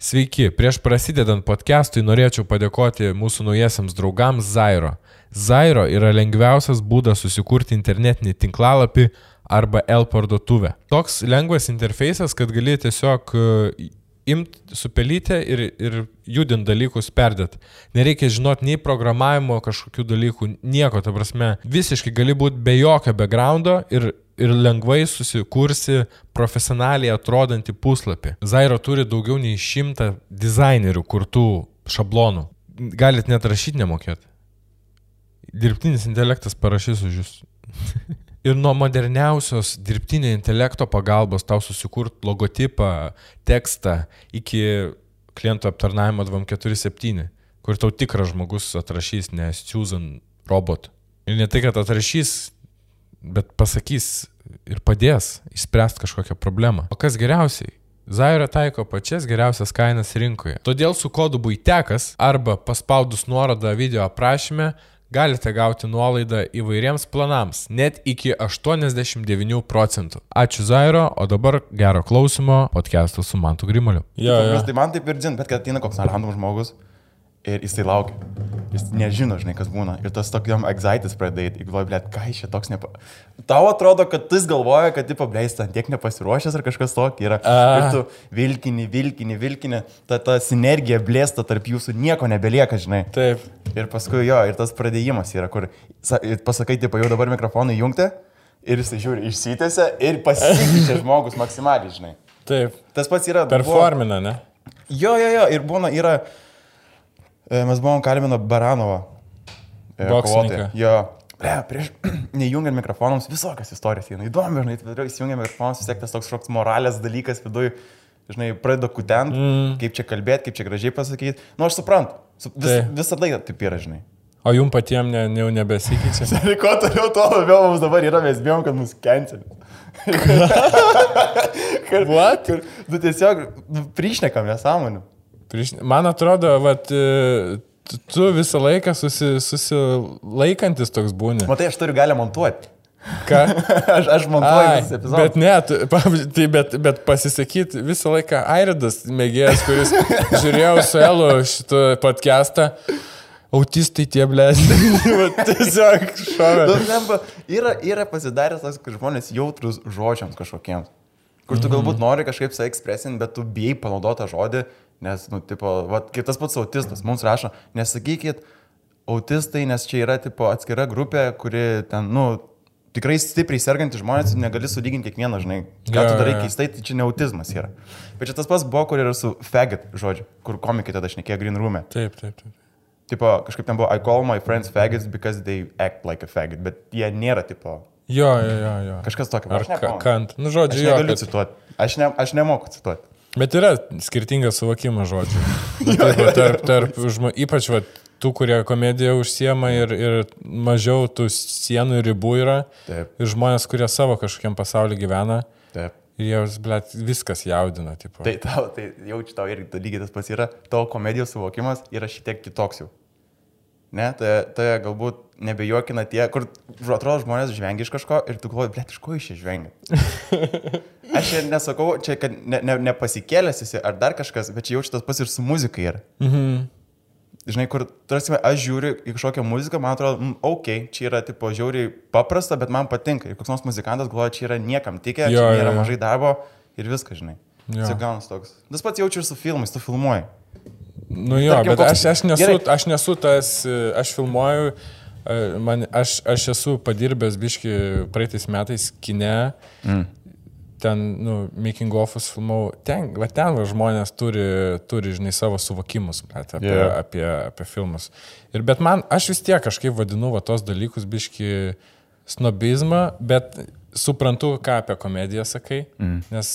Sveiki, prieš prasidedant podcastui norėčiau padėkoti mūsų naujiesiams draugams Zairo. Zairo yra lengviausias būdas susikurti internetinį tinklalapį arba L parduotuvę. Toks lengvas interfejsas, kad gali tiesiog e, imti supelytę ir, ir judint dalykus perdėt. Nereikia žinoti nei programavimo kažkokių dalykų, nieko, ta prasme, visiškai gali būti be jokio backgroundo ir ir lengvai susikursi profesionaliai atrodantį puslapį. Zairo turi daugiau nei šimtą dizainerių kurtų šablonų. Galit net rašyti nemokėti. Dirbtinis intelektas parašys už jūs. ir nuo moderniausios dirbtinio intelekto pagalbos tau susikurt logotipą, tekstą iki klientų aptarnavimo 247, kur tau tikras žmogus atrašys, ne Susan robot. Ir ne tai, kad atrašys bet pasakys ir padės išspręsti kažkokią problemą. O kas geriausiai? Zaira taiko pačias geriausias kainas rinkoje. Todėl su kodu būtekas arba paspaudus nuorodą video aprašyme galite gauti nuolaidą įvairiems planams, net iki 89 procentų. Ačiū Zairo, o dabar gero klausimo podcast'ų su Mantu Grimoliu. Jo, jo. Tai man taip ir dzin, bet kad ateina koks random žmogus Ir jisai laukia. Jis nežino, žinai, kas būna. Ir tas tokiam anxietis pradėjai. Ir galvoju, blėt, ką iš čia toks nepa... Tau atrodo, kad jis galvoja, kad, tipo, blėt, ten tiek nepasiruošęs ar kažkas tokio yra. A. Ir tu vilkini, vilkini, vilkini. Ta, ta sinergija blėsta tarp jūsų, nieko nebelieka, žinai. Taip. Ir paskui jo, ir tas pradėjimas yra, kur pasakai, tipo, jau dabar mikrofonai jungti. Ir jisai žiūri, išsitėse ir pasikeičia žmogus maksimaliai, žinai. Taip. Tas pats yra. Performina, ne? Jo, jo, jo. Ir būna, yra... E, mes buvom kalbino Baranovą. E, Boksininką. Jo. Ble, prieš neįjungiant mikrofonams visokias istorijas eina. Įdomu, žinai, viduje įsijungiant mikrofonus, vis tiek tas toks kažkoks moralės dalykas viduje, žinai, pradeda kutent, mm. kaip čia kalbėti, kaip čia gražiai pasakyti. Nu, aš suprantu, vis, tai. visada taip yra, žinai. O jum patiems ne, ne, jau nebesikeičia? Ir ko toliau, to labiau mums dabar yra, mes bijom, kad mus kenčia. What? Kur, nu tiesiog nu, priešnekam nesąmonių. Prieš, man atrodo, vat, e, tu visą laiką susi, susilaikantis toks būni. Matai, aš turiu galę montuoti. Ką? aš, aš montuoju visą epizodą. Bet ne, tu, tai bet, bet pasisakyti visą laiką Airidas mėgėjas, kuris žiūrėjo su Elu šitą podcastą. Autistai tie blėsti. Tiesiog šovė. Nu, yra, yra pasidaręs tas, kad žmonės jautrus žodžiams kažkokiems. Kur tu galbūt mhm. nori kažkaip save ekspresinti, bet tu bijai panaudoti žodį, Nes, nu, tipo, va, kaip tas pats autistas, mums rašo, nesakykit autistai, nes čia yra, tipo, atskira grupė, kuri ten, nu, tikrai stipriai sergantys žmonės negali sulyginti kiekvieną, žinai, ką tu darai keistai, tai čia ne autizmas yra. Bet čia tas pats buvo, kur yra su faggot žodžiu, kur komikai tada šnekėjo Green Room. E. Taip, taip, taip. Tipo, kažkaip ten buvo, I call my friends faggots because they act like a faggot, bet jie nėra, tipo. Jo, jo, jo. jo. Kažkas tokio. Ar kant, nu žodžiu, aš negaliu jo. Cituoti. Aš, ne, aš nemoku cituoti. Bet yra skirtingas suvokimas žodžių. Taip, tarp, tarp, žmo, ypač va, tų, kurie komediją užsiema ir, ir mažiau tų sienų ir ribų yra. Taip. Ir žmonės, kurie savo kažkokiam pasauliu gyvena. Taip. Ir jiems, blėt, viskas jaudina. Tipo. Tai, tau, tai jaučiu tau irgi lygiai tas pats yra. Tavo komedijos suvokimas yra šiek tiek kitoks jau. Ne, tai, tai galbūt nebejokina tie, kur atrodo žmonės žvengia iš kažko ir tu galvoji, blėt, iš ko iš čia žvengia. Aš ir nesakau, čia, kad ne, ne, nepasikėlęs esi ar dar kažkas, bet čia jaučiu tas pats ir su muzika yra. Mhm. Žinai, kur, tarsi, aš žiūriu į kažkokią muziką, man atrodo, mm, ok, čia yra, tipo, žiauriai paprasta, bet man patinka. Ir koks nors muzikantas galvoja, čia yra niekam tikė, čia nėra mažai darbo ir viskas, žinai. Čia gaunas toks. Tas pats jaučiu ir su filmais, tu filmuoji. Nu jo, Tarkim, bet aš, aš, nesu, gerai. aš nesu tas, aš filmuoju, man, aš, aš esu padirbęs biški praeitais metais kine. Mm. Ten, nu, making ofus filmau, ten, va ten va, žmonės turi, turi, žinai, savo suvokimus bet, apie, yeah. apie, apie filmus. Ir bet man, aš vis tiek kažkaip vadinu va tos dalykus biški snobizmą, bet suprantu, ką apie komediją sakai, mm. nes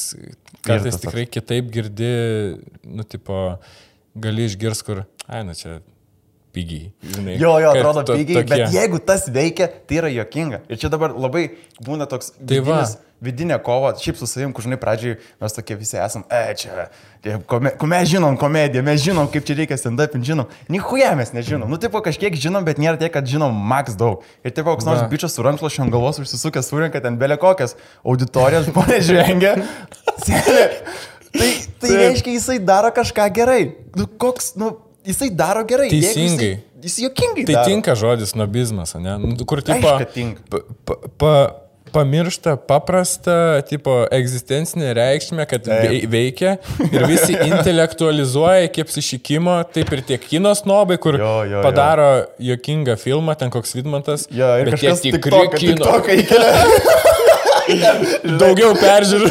kartais tikrai kitaip girdi, nu, tipo, gali išgirs, kur, ai, nu čia pigiai. Žinai, jo, jo, atrodo to, pigiai, tokie. bet jeigu tas veikia, tai yra jokinga. Ir čia dabar labai būna toks tai vidinis, vidinė kova, šiaip su savim, kur žinai, pradžiai mes tokie visi esam, e, čia, kome, mes žinom komediją, mes žinom, kaip čia reikia stand-up, žinom. Nichuja mes nežinom. Nu, tipo, kažkiek žinom, bet nėra tiek, kad žinom max daug. Ir tipo, koks nors bičias su rankšluošiu ant galvos užsisukęs, surinka ten belė kokias auditorijas, žmonės žengia. Tai, Tai reiškia, jisai daro kažką gerai. Nu, koks, nu, jisai daro gerai. Teisingai. Jisai, jis jokingai. Tai daro. tinka žodis snobizmas, ne? Nu, Kur tipo... Pa, pa, pa, pamiršta paprastą, tipo, egzistencinę reikšmę, kad Taip. vei- veikia ir visi intelektualizuoja iki apsišykimo, taip ir tie kinos snobai, kur Jo, jo, jo. padaro jokingą filmą, ten koks Vidmantas, Jo, ir bet jie kažkas tik tikri kino. Įkelia. Daugiau peržiūrų.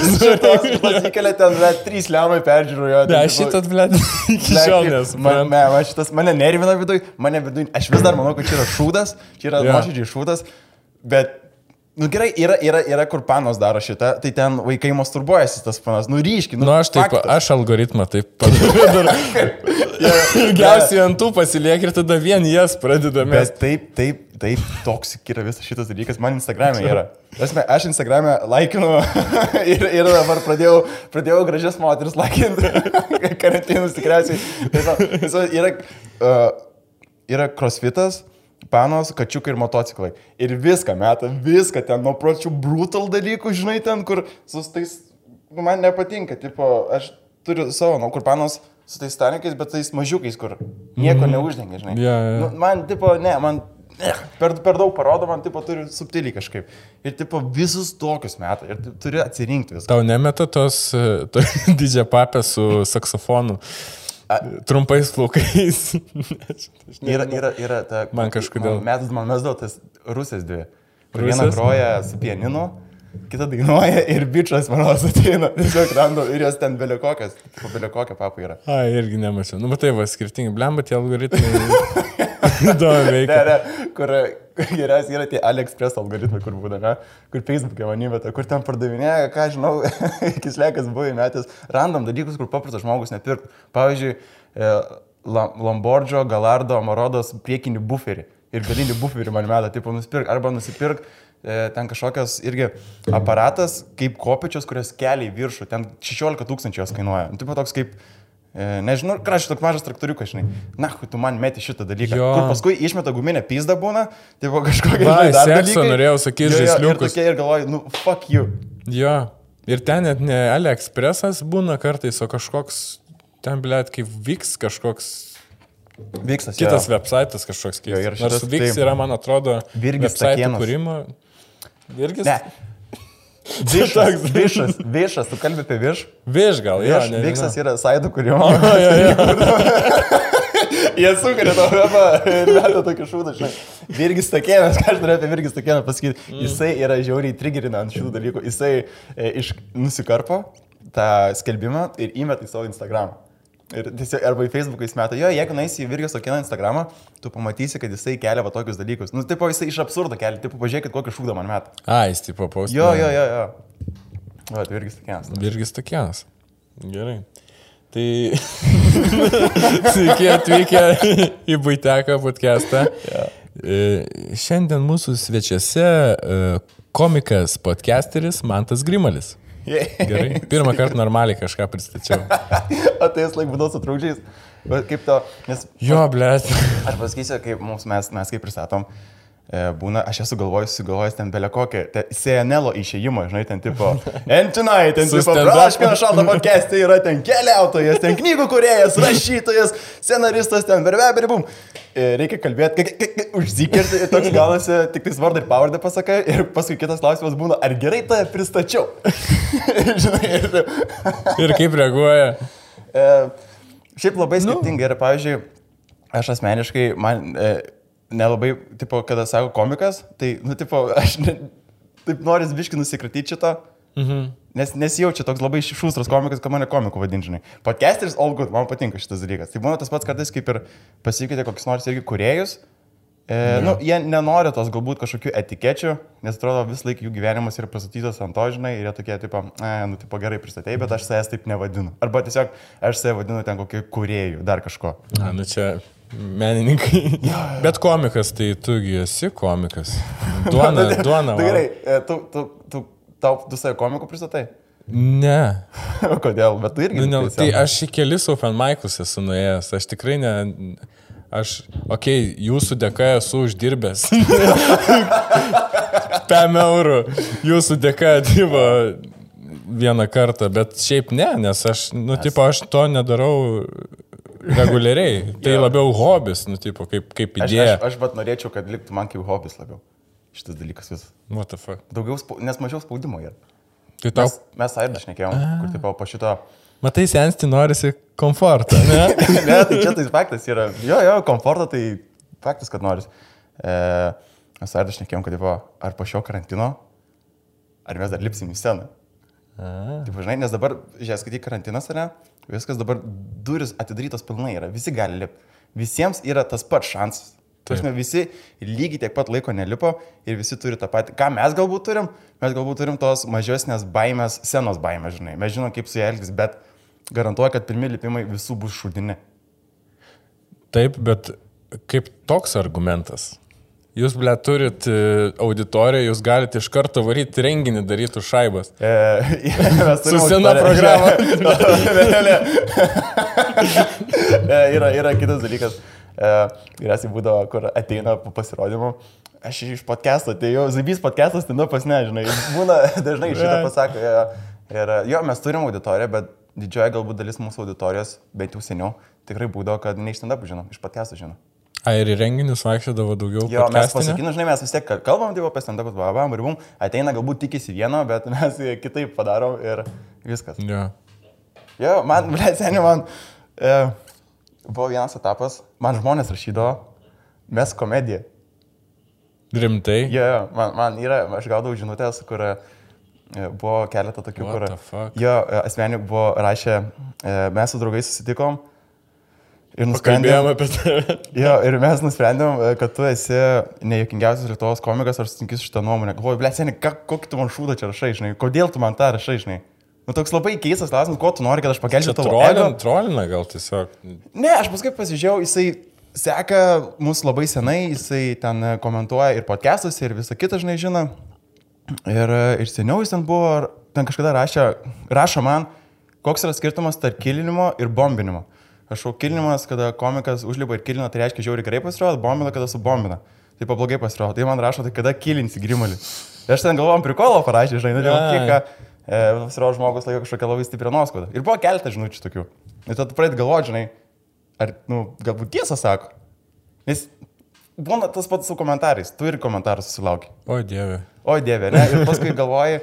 Įkelia ten, bet trys lemai peržiūrojo. Ne, šitas, ble, iki šiol nes. Man, man, man šitas mane nervina viduj, mane viduj, aš vis dar manau, kad čia yra šūdas, čia yra Jo. nuoširdžiai šūdas, bet, nu gerai, yra, yra, yra kur panos daro šitą, tai ten vaikai masturbuojasi tas panas, nu ryškiai, nu, Nu, aš taip, faktas. aš algoritmą taip padariau. Ilgiausiai ant tų pasiliek ir tada vien jas pradedame. Bet taip, taip, taip, toks yra visas šitas dalykas, man Instagram'e yra. Asme, aš Instagram'e laikinu ir, ir dabar pradėjau, pradėjau gražias moteris laikinti, karantinus tikriausiai. Yra, uh, yra crossfitas, panos, kačiukai ir motociklai. Ir viską meta, viską ten nuo pročių brutal dalykų, žinai, ten, kur su tais, nu, man nepatinka, tipo, aš turiu savo, nu, kur panos su tais stanikais, bet tais mažiukais, kur nieko neuždengia, žinai. Jo, jo. Nu, man, tipo, ne, man per, per daug parodo, man, tipo, turi subtiliai kažkaip. Ir, tipo, visus tokius metai. Ir tu- turi atsirinkti viską. Tau nemeta tos e, to, didžią papę su saksofonu. Trumpais plaukais. Yra, yra, yra ta... Man kažkodėl- Metas man mes daug tas rusės dvi. Viena groja su pianinu, kita dainuoja ir bičias manos ateina. Tiesiog randu ir jos ten belio kokias. Po belio kokią papą yra. A, irgi nemačiau. Nu, matai, va, skirtingi. Blemba tie algoritmai. Įdomu Ne, veikia. ne, kur geriausiai yra tie AliExpress algoritmai, kur būna, ne, kur Facebook'e man įmeta, kur ten pardavinėja, ką žinau, kislekas buvo įmetęs, randam dalykus, kur paprastas žmogus nepirk. Pavyzdžiui, e, Lambordžio, Galardo, Amarodos priekinį buferį ir galinį buferį man meta, tipo nusipirk, arba nusipirk e, ten kažkokias irgi aparatas kaip kopečios, kurios kelia į viršų, ten 16 tūkstančių jos kainuoja. Nu, Tipo toks kaip, e, nežinau, kraštas toks mažas traktoriukas, žinai. Na, tu man meti šitą dalyką. Jo. Kur paskui išmeta guminę pizdą būna, tai buvo kažkokia... Sekso dalykai. norėjau sakyti, jo, Ir ir galvoju, nu, fuck you. Jo. Ir ten net ne AliExpressas būna kartais, o kažkoks, ten, blėt, kaip vyks kažkoks Vykstas. kitas websaitas kažkoks keistas. Nors vyks taip. yra, man atrodo, Virgis Stakėnas. kūrimo. Virgis? Ne. Višas, višas, višas, tu kalbė apie virš. Viš gal, jo. Viš, nežinau. viksas yra saidų kūrimo. Jo, jo. Jie sukuria tą webą ir meta tokį šūdą, žinai. Virgis Takėnas, ką aš norėjau apie Virgis Takėną pasakyti, Mm. jisai yra žiauriai trigerina ant šitų dalykų. Jisai e, iš, nusikarpo tą skelbimą ir įmeta į savo Instagramą. Ir tiesiog, arba į Facebooką jis meta, jo, jeigu naisi į Virgis Takėną Instagramą, tu pamatysi, kad jisai kelia va tokius dalykus. Nu, tipo, jisai iš absurdo kelia, tipo, pažiūrėkit, kokį šūdą man meta. A, jis tipo paustų. Jo, jo, jo, jo. O, tai Virgis Takėnas. Virgis Takienas. Gerai. Tai sveiki atvykę į Buiteką podcastą. E, Šiandien mūsų svečiuose e, komikas podcasteris Mantas Grimalis. Gerai. Pirmą kartą normaliai kažką pristačiau. O tai jis laik būdavo su trūkdžiais. Bet kaip to, nes Jo, blėt. aš pasakysiu, kaip mums mes, mes kaip pristatom, e, būna, aš esu galvojus, sugalvojęs ten belė kokią, CNL išėjimą, žinai, ten tipo, Entinai, ten Su tipo. Braškino šalta podcast'e yra ten keliautojas, ten knygų kuriejas, rašytojas, scenaristas, ten berbebrim. Reikia kalbėti, k- k- k- užzikirti ir toks gaunasi, tik tais vardą ir pavardę pasakai ir paskui kitas klausimas būna, ar gerai tave pristačiau. žinai, ir. Ir kaip reaguoja. E, šiaip labai skirtingai yra, pavyzdžiui, aš asmeniškai, man e, nelabai, tipo, kada sako komikas, tai, nu, tipo, aš ne, taip noriu biški nusikratyti šito, Mhm. nes nesijaučiu toks labai šūstras komikas, kad mane komiku vadinžinai. Podcasteris all good, man patinka šitas dalykas. Tai būna tas pats kartais, kaip ir pasikeitė kokius nors irgi kuriejus. E, nu, jie nenori tos galbūt kažkokių etikečių, nes atrodo vis laik jų gyvenimas yra pastatytas ant to, žinai, ir jie tokie, tipo, e, nu, tipo, gerai pristatėjai, bet aš savęs taip nevadinu. Arba tiesiog aš save vadinu ten kokiu kuriejų, dar kažko. Na, nu čia menininkai. Bet komikas, tai tugi esi komikas. Duona, duona. Tai va. gerai, e, tu, tu, tu, tau, tu save komiku pristatai? Ne. Kodėl? Bet tu irgi. Nu, ne, tai aš į kelis open mic'us esu nuėjęs, aš tikrai ne... Aš, okei, okay, jūsų dėka esu uždirbęs. 5 eurų. Jūsų dėka, tipo, vieną kartą, bet šiaip ne, nes aš, nu, tipo, aš to nedarau reguliariai. Tai labiau hobis, nu, tipo, kaip, kaip Aš, idėja. aš, aš bet norėčiau, kad liktų man kaip hobis labiau. Šitas dalykas vis. What the fuck? Daugiau, spau- nes mažiau spaudimo yra. Tai tau, Mes, mes Aidą šnekėjom, kur tipo po šito... matai, sensti norisi komfortą, ne? ne, tai čia tai faktas yra. Jo, jo, komfortą tai faktas, kad noris. E, mes Aidą šnekėjom, kad tipo, ar po šio karantino, ar mes dar lipsim į sceną. Taip, žinai, nes dabar, žiūrėk, skaityk karantinas, ar ne? Viskas dabar duris atidarytos pilnai yra, visi gali lipti. Visiems yra tas pats šansas. Turime, visi lygiai tiek pat laiko nelipo ir visi turi tą patį. Ką mes galbūt turim? Mes galbūt turim tos mažesnės baimės, senos baimės, žinai. Mes žinom, kaip su jie elgtis, bet garantuoju, kad pirmie lipimai visų bus šudini. Taip, bet kaip toks argumentas? Jūs, ble, turit e, auditoriją, jūs galite iš karto varyti renginį, daryti šaibas. E, Su sena programa. E, yra, yra kitas dalykas. E, Vyriausiai būdavo, kur ateina po pasirodymų. Aš iš podcast'o atėjau, Zabys podcast'as, tai nu pas nežinai. Būna dažnai šitą pasako. E, ir jo, mes turim auditoriją, bet didžioji galbūt dalis mūsų auditorijos, bent jau seniau, tikrai būdavo, kad ne iš stand-up žinom, iš podcast'o žinom. A, ir į renginius vaikščiodavo daugiau. Jo, mes pasakinu, žinai, mes vis tiek kalbam, tai apie stand-upus, babam, ir bum, ateina galbūt tikisi vieno, bet mes kitaip padarom ir viskas. Jo. Jo, man, ble, seniai, man e, buvo vienas etapas, man žmonės rašydavo, mes komedija. Rimtai. Jo, jo, man, man yra, aš gaudavau žinutės, kur e, buvo keletą tokių, What kur... Jo, e, asmenių buvo rašę, e, mes su draugais susitikom ir nusprendėm... apie tai. Jo, ir mes nusprendėm, e, kad tu esi nejuokingiausias Lietuvos komikas, ar sutinki su šitą nuomonę. Galvoju, ble, seniai, kokį tu man šūdą čia rašai, žinai, kodėl tu man tą rašai, žinai. Nu, toks labai keistas klausimas, ko tu nori, kad aš pakelčiau Čia tavo ego. trolina, gal tiesiog. Ne, aš paskui pasižiūrėjau, jisai seka mus labai senai, jisai ten e, komentuoja ir podcastus, ir visą kitą, žinai, žino. Ir, e, ir seniau jis ten buvo, ten kažkada rašė, rašo man, koks yra skirtumas tarp kilinimo ir bombinimo. Aš šau kilinimas, kada komikas užlipa ir kilina, tai reiškia žiauriai gerai pasirodo, bombina, kada subombina. Tai pablogai pasirodo. Tai man rašo, tai kada kilinsi grimalį. Ir aš ten galvom, prikolo parašė, žinai, nu, Ai. kiek. E, pasirodo, žmogus laiko kažkokią labai stiprią nuoskaudą. Ir buvo keletą žinučių tokių. Ir tada pradėt galvoti, žinai, ar, nu, galbūt tiesą sako. Nes būna tas pats su komentarais. Tu ir komentarus susilauki. O dieve. O dieve, ne? Ir paskui galvoji,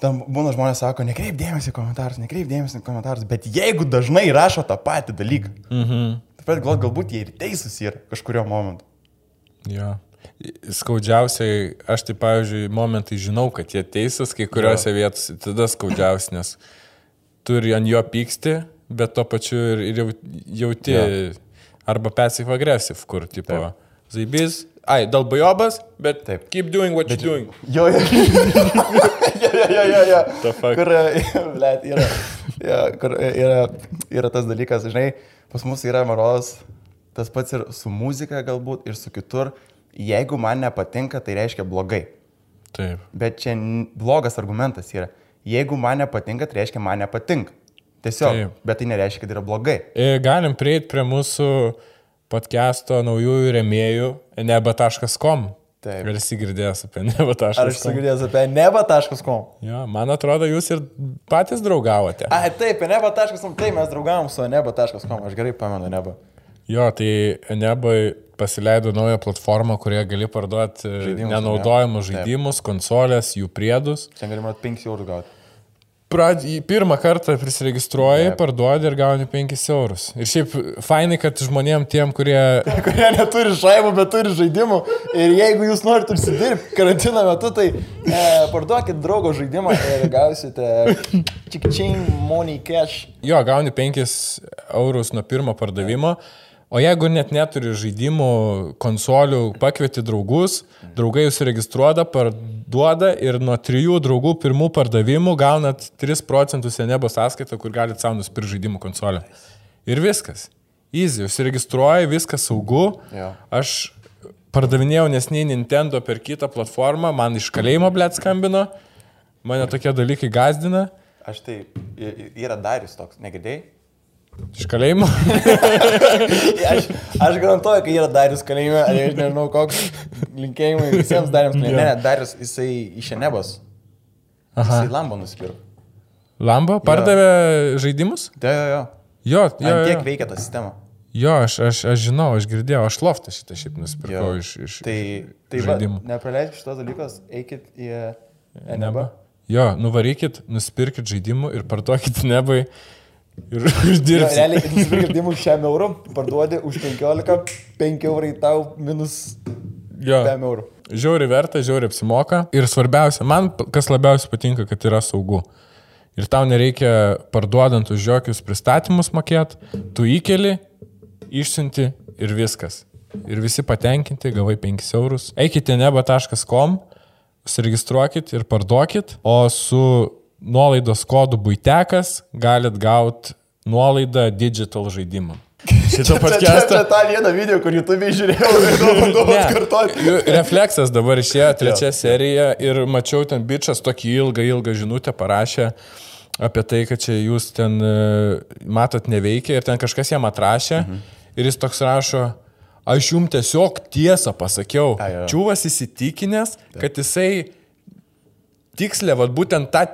tam būna žmonės sako, nekreip dėmesį į komentarus, nekreip dėmesį į komentarus, bet jeigu dažnai rašo tą patį dalyką, Mhm. tai pradėt galvoti, galbūt jie ir teisūs yra kažkurio momentu. Jo. Skaudžiausiai, aš tai, pavyzdžiui, momentai žinau, kad jie teisūs kai kuriuose vietose, tada skaudžiausiai, nes turi ant jo pyksti, bet to pačiu ir, ir jau, jauti Jo. arba passive aggressive, kur, tipo, Taip. zaibys, ai, dėl bajobas, bet Taip. keep doing what you're doing. Jo, jo, jo, jo, jo? Kur, blėt, yra, jo, kur yra, yra tas dalykas, žinai, pas mus yra maros, tas pats ir su muzika galbūt, ir su kitur. Jeigu man nepatinka, tai reiškia blogai. Taip. Bet čia blogas argumentas yra. Jeigu man nepatinka, tai reiškia man nepatinka. Tiesiog. Taip. Bet tai nereiškia, kad yra blogai. E, Galim prieiti prie mūsų podcast'o naujųjų remėjų neba.com. Taip. Ar esi girdėjęs apie neba.com? Ar aš sugirdėjęs apie neba.com? Jo, man atrodo, jūs ir patys draugavote. Ai, taip, neba.com, tai mes draugavom su neba.com, aš gerai pamenu neba. Jo, tai Nebai pasileido naują platformą, kurioje gali parduoti e, Žaidimus? Taip. konsolės, jų priedus. Čia galima 5 eurų gauti. Pradį, pirmą kartą prisiregistruoji, Taip. parduodi ir gauni 5 eurus. Ir šiaip fainai, kad žmonėm tiem, kurie... kurie neturi šaibų, bet turi žaidimų. Ir jeigu jūs norite užsidirbti karantino metu, tai e, parduokit draugo žaidimą ir gausite čikčing money cash. Jo, gauni 5 eurus nuo pirmo pardavimo. O jeigu net neturi žaidimų, konsolių, pakvieti draugus, draugai jūs registruoda, parduoda ir nuo trijų draugų pirmų pardavimų gaunat 3 procentus Enebo sąskaitą, kur galite savo nusipirkti žaidimų konsolę. Ir viskas. Easy, užsiregistruoji, viskas saugu. Jo. Aš pardavinėjau nesnei Nintendo per kitą platformą, man iš kalėjimo blėt skambino, mane tokie dalykai gazdina. Aš tai, yra Darius toks, negirdėjai? Iš kalėjimo. Aš, aš garantuoju, kai yra Darius kalėjime, ar aš nežinau, koks linkėjimai visiems Darius. Ne, ne, Darius, jisai iš Enebos. Aha. Jisai Lambo nusipirko. Lamba pardavė žaidimus? Jo, jo, jo. Jo, jo. Ant jo. tiek veikia ta sistema. Jo, aš, aš, aš žinau, aš girdėjau, aš loftą šitą šiaip nusipirkau Jo. iš, iš Tai, tai žaidimų. nepraleiskit šitos dalykus, eikit į Nebą. Enebą. Jo, nuvarykit, nusipirkit žaidimų ir parduokit nebai ir Jo, uždirbsit. Realiai, nusipirkit žaidimų šiam eurų, parduodi už 15, 5 eurai tau minus Jo. 5 eurų. Žiauri verta, žiauri apsimoka. Ir svarbiausia, man kas labiausiai patinka, kad yra saugu. Ir tau nereikia parduodant už jokius pristatymus mokėti, tu įkeli, išsiunti ir viskas. Ir visi patenkinti, gavai 5 eurus. Eikite neba.com, užsiregistruokit ir parduokit, o su nuolaidos kodu buitekas galit gauti nuolaidą digital žaidimam. Šitą Čia, čia podcastą. tą vieną video, kur YouTube žiūrėjau bandau atkartoti. Refleksas dabar išėjo trečia serija ir mačiau ten bičias tokį ilgą, ilgą žinutę parašė apie tai, kad čia jūs ten e, matot neveikia ir ten kažkas jam atrašė mhm. ir jis toks rašo, aš jums tiesiog tiesą pasakiau. Čiūvas įsitikinęs, kad jisai tikslė, vad būtent tą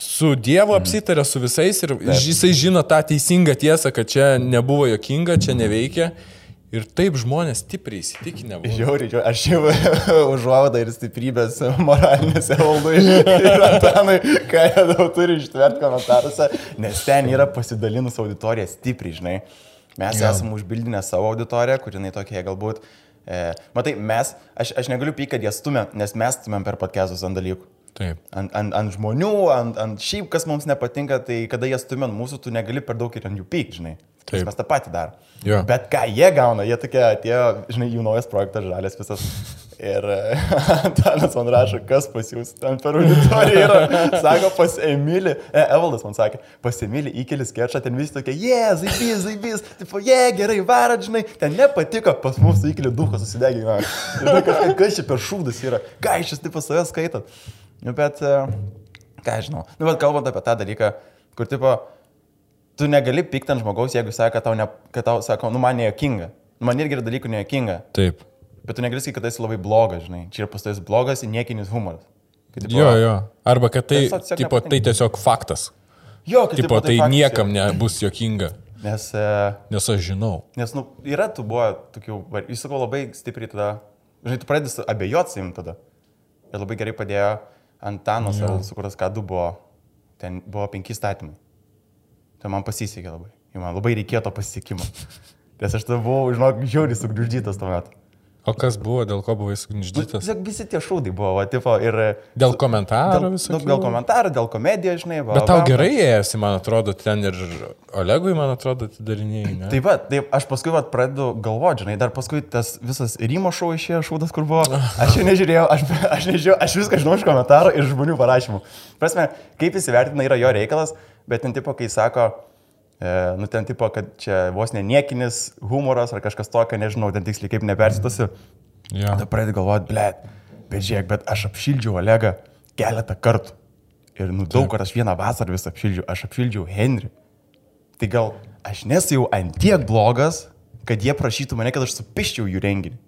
su Dievu apsitarė su visais ir jisai žino tą teisingą tiesą, kad čia nebuvo jokinga, čia neveikia. Ir taip žmonės stipriai įsitikinę. Žiauriai, žiauriai. aš jau užuodą ir stiprybės moralinėse valdui ir Antanui, ką jie daug turi ištverti komentaruose, nes ten yra pasidalinus auditorija stipriai, žinai. Mes ja. esame užbildinę savo auditoriją, kuri jinai tokia galbūt, e, matai, mes, aš, aš negaliu pykti, kad jie stumia, nes mes stumėm per podcastus ant dalykų. Taip. Ant, ant, ant žmonių, ant, ant šiaip, kas mums nepatinka, tai kada jie stumia ant mūsų, tu negali per daug ir ant jų pykti, žinai. Taip. Mes tą patį darom. Jo. Bet ką jie gauna, jie tokie atėjo, žinai, jų naujas projektas žalės visas. Ir Antanas man rašo, kas pas jūs ten per auditoriją yra. Sako, pas Emilį, e, Evaldas man sakė, pas Emilį įkelis kerčą, ten visi tokie, jie, yeah, zaibys, zaibys, tipo, jie, yeah, gerai, vara, žinai, ten nepatiko, pas mus įkelį duhą susidegino. Ir kažkas, kas čia per šūdas yra, ką iš jūs, tipo, save skaitot. Nu, bet, e, ką žinau, nu, bet kalbant apie tą dalyką, kur, tipo, tu negali pykti ant žmogaus, jeigu sako, kad tau, ne, kad tau sako, nu man nejuokinga. Nu, man irgi yra dalykų nejuokinga. Taip. Bet tu negali sakyti, kad tai esi labai blogas, žinai. Čia yra pastais blogas ir niekinis humoras. Kad, tipo, Jo, jo. Arba kad tai, tipo, tai nepatinka. tiesiog faktas. Jo, kad Tipo, tai faktas niekam yra. nebus jokinga, Nes, e, nes aš žinau. nes, nu, yra tų buvo tokių, jis sako labai stipriai tada, žinai, tu pradedi abejoti savim tada. Ir labai gerai padėjo Antanos, sukurtas ką du buvo, ten buvo penki statymai. Tai man pasisekė labai. Ir man labai reikėjo to pasisekimo. Nes aš tada buvau, žinok, žiauriai sugniuždytas tuo metu. O kas buvo, dėl ko buvai Nu, sugniždytas? Tiesiog visi tie šūdai buvo, va, tipo, ir... Dėl komentarų visų. nu, dėl komentarų, dėl komedijos, žinai, va. Bet tau va. gerai ėjasi, man atrodo, ten ir Olegui, man atrodo, atidarinėjai. Taip pat, taip, aš paskui vat, pradedu galvoti, žinai, dar paskui tas visas Rymo šou išėjo, šūdas, kur buvo. Aš jau nežiūrėjau, aš, aš nežiūrėjau, aš viską žinau iš komentarų ir žmonių parašymų. Prasme, kaip įsivertina yra jo reikalas, bet ten tipo, kai sako, e, nu ten tipo, kad čia vos ne niekinis humoras ar kažkas tokio, nežinau, ten tiksliai kaip nepersitasi. Ja. Tada pradedi galvoti, blėt, bet žiūrėk, bet aš apšildžiau Olegą keletą kartų. Ir nu daug kartų aš vieną vasarą vis apšildžiau, aš apšildžiau Henry. Tai gal aš nesu jau antiek blogas, kad jie prašytų mane, kad aš supiščiau jų renginį.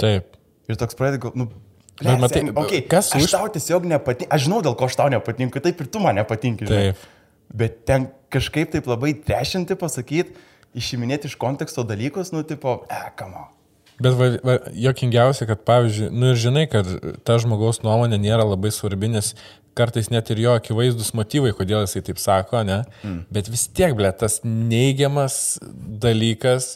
Taip. Ir toks galvoti, nu... Bet blet, matai, okay, kas aš už- tau tiesiog nepatinka, aš žinau, dėl ko aš tau nepatinku, taip ir tu man nepatinki. žinai. Taip. Bet ten kažkaip taip labai trešinti pasakyti, išiminėti iš konteksto dalykus, nu, tipo, e, kamo. Bet va, va, jokingiausia, kad pavyzdžiui, nu ir žinai, kad ta žmogaus nuomonė nėra labai svarbi, nes kartais net ir jo akivaizdus motyvai, kodėl jisai taip sako, ne? Mm. Bet vis tiek, ble, tas neigiamas dalykas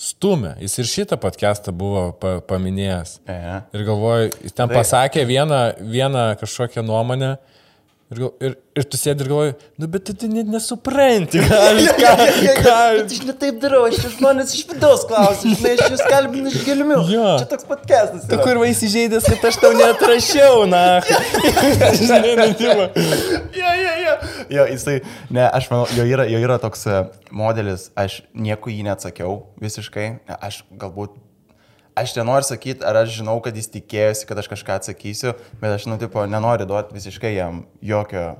stumia. Jis ir šitą podcastą buvo pa, paminėjęs. E, Ir galvoju, jis ten Tai- pasakė vieną, vieną kažkokią nuomonę. Ir, gal- ir, ir tu sėdi ir galvoji, nu bet tu, net nesupranti, ką, ką, ką, Aš ne taip darau, aš žmonės iš vidaus klausiu, žinai, aš jūs kalbinu iš gelmių. Jo. Čia toks podcastas. Tu kur vaisižėdės, kad aš tau neatrašiau, na. Žinai, nu, tipo. Jo, jo, jo. Jo, jisai, ne, aš manau, jo yra, jo yra toks e, modelis, aš nieko jį neatsakiau visiškai, aš galbūt, aš nenoriu sakyti, ar aš žinau, kad jis tikėjosi, kad aš kažką atsakysiu, bet aš, nu, tipo, nenoriu duoti visiškai jam jokio.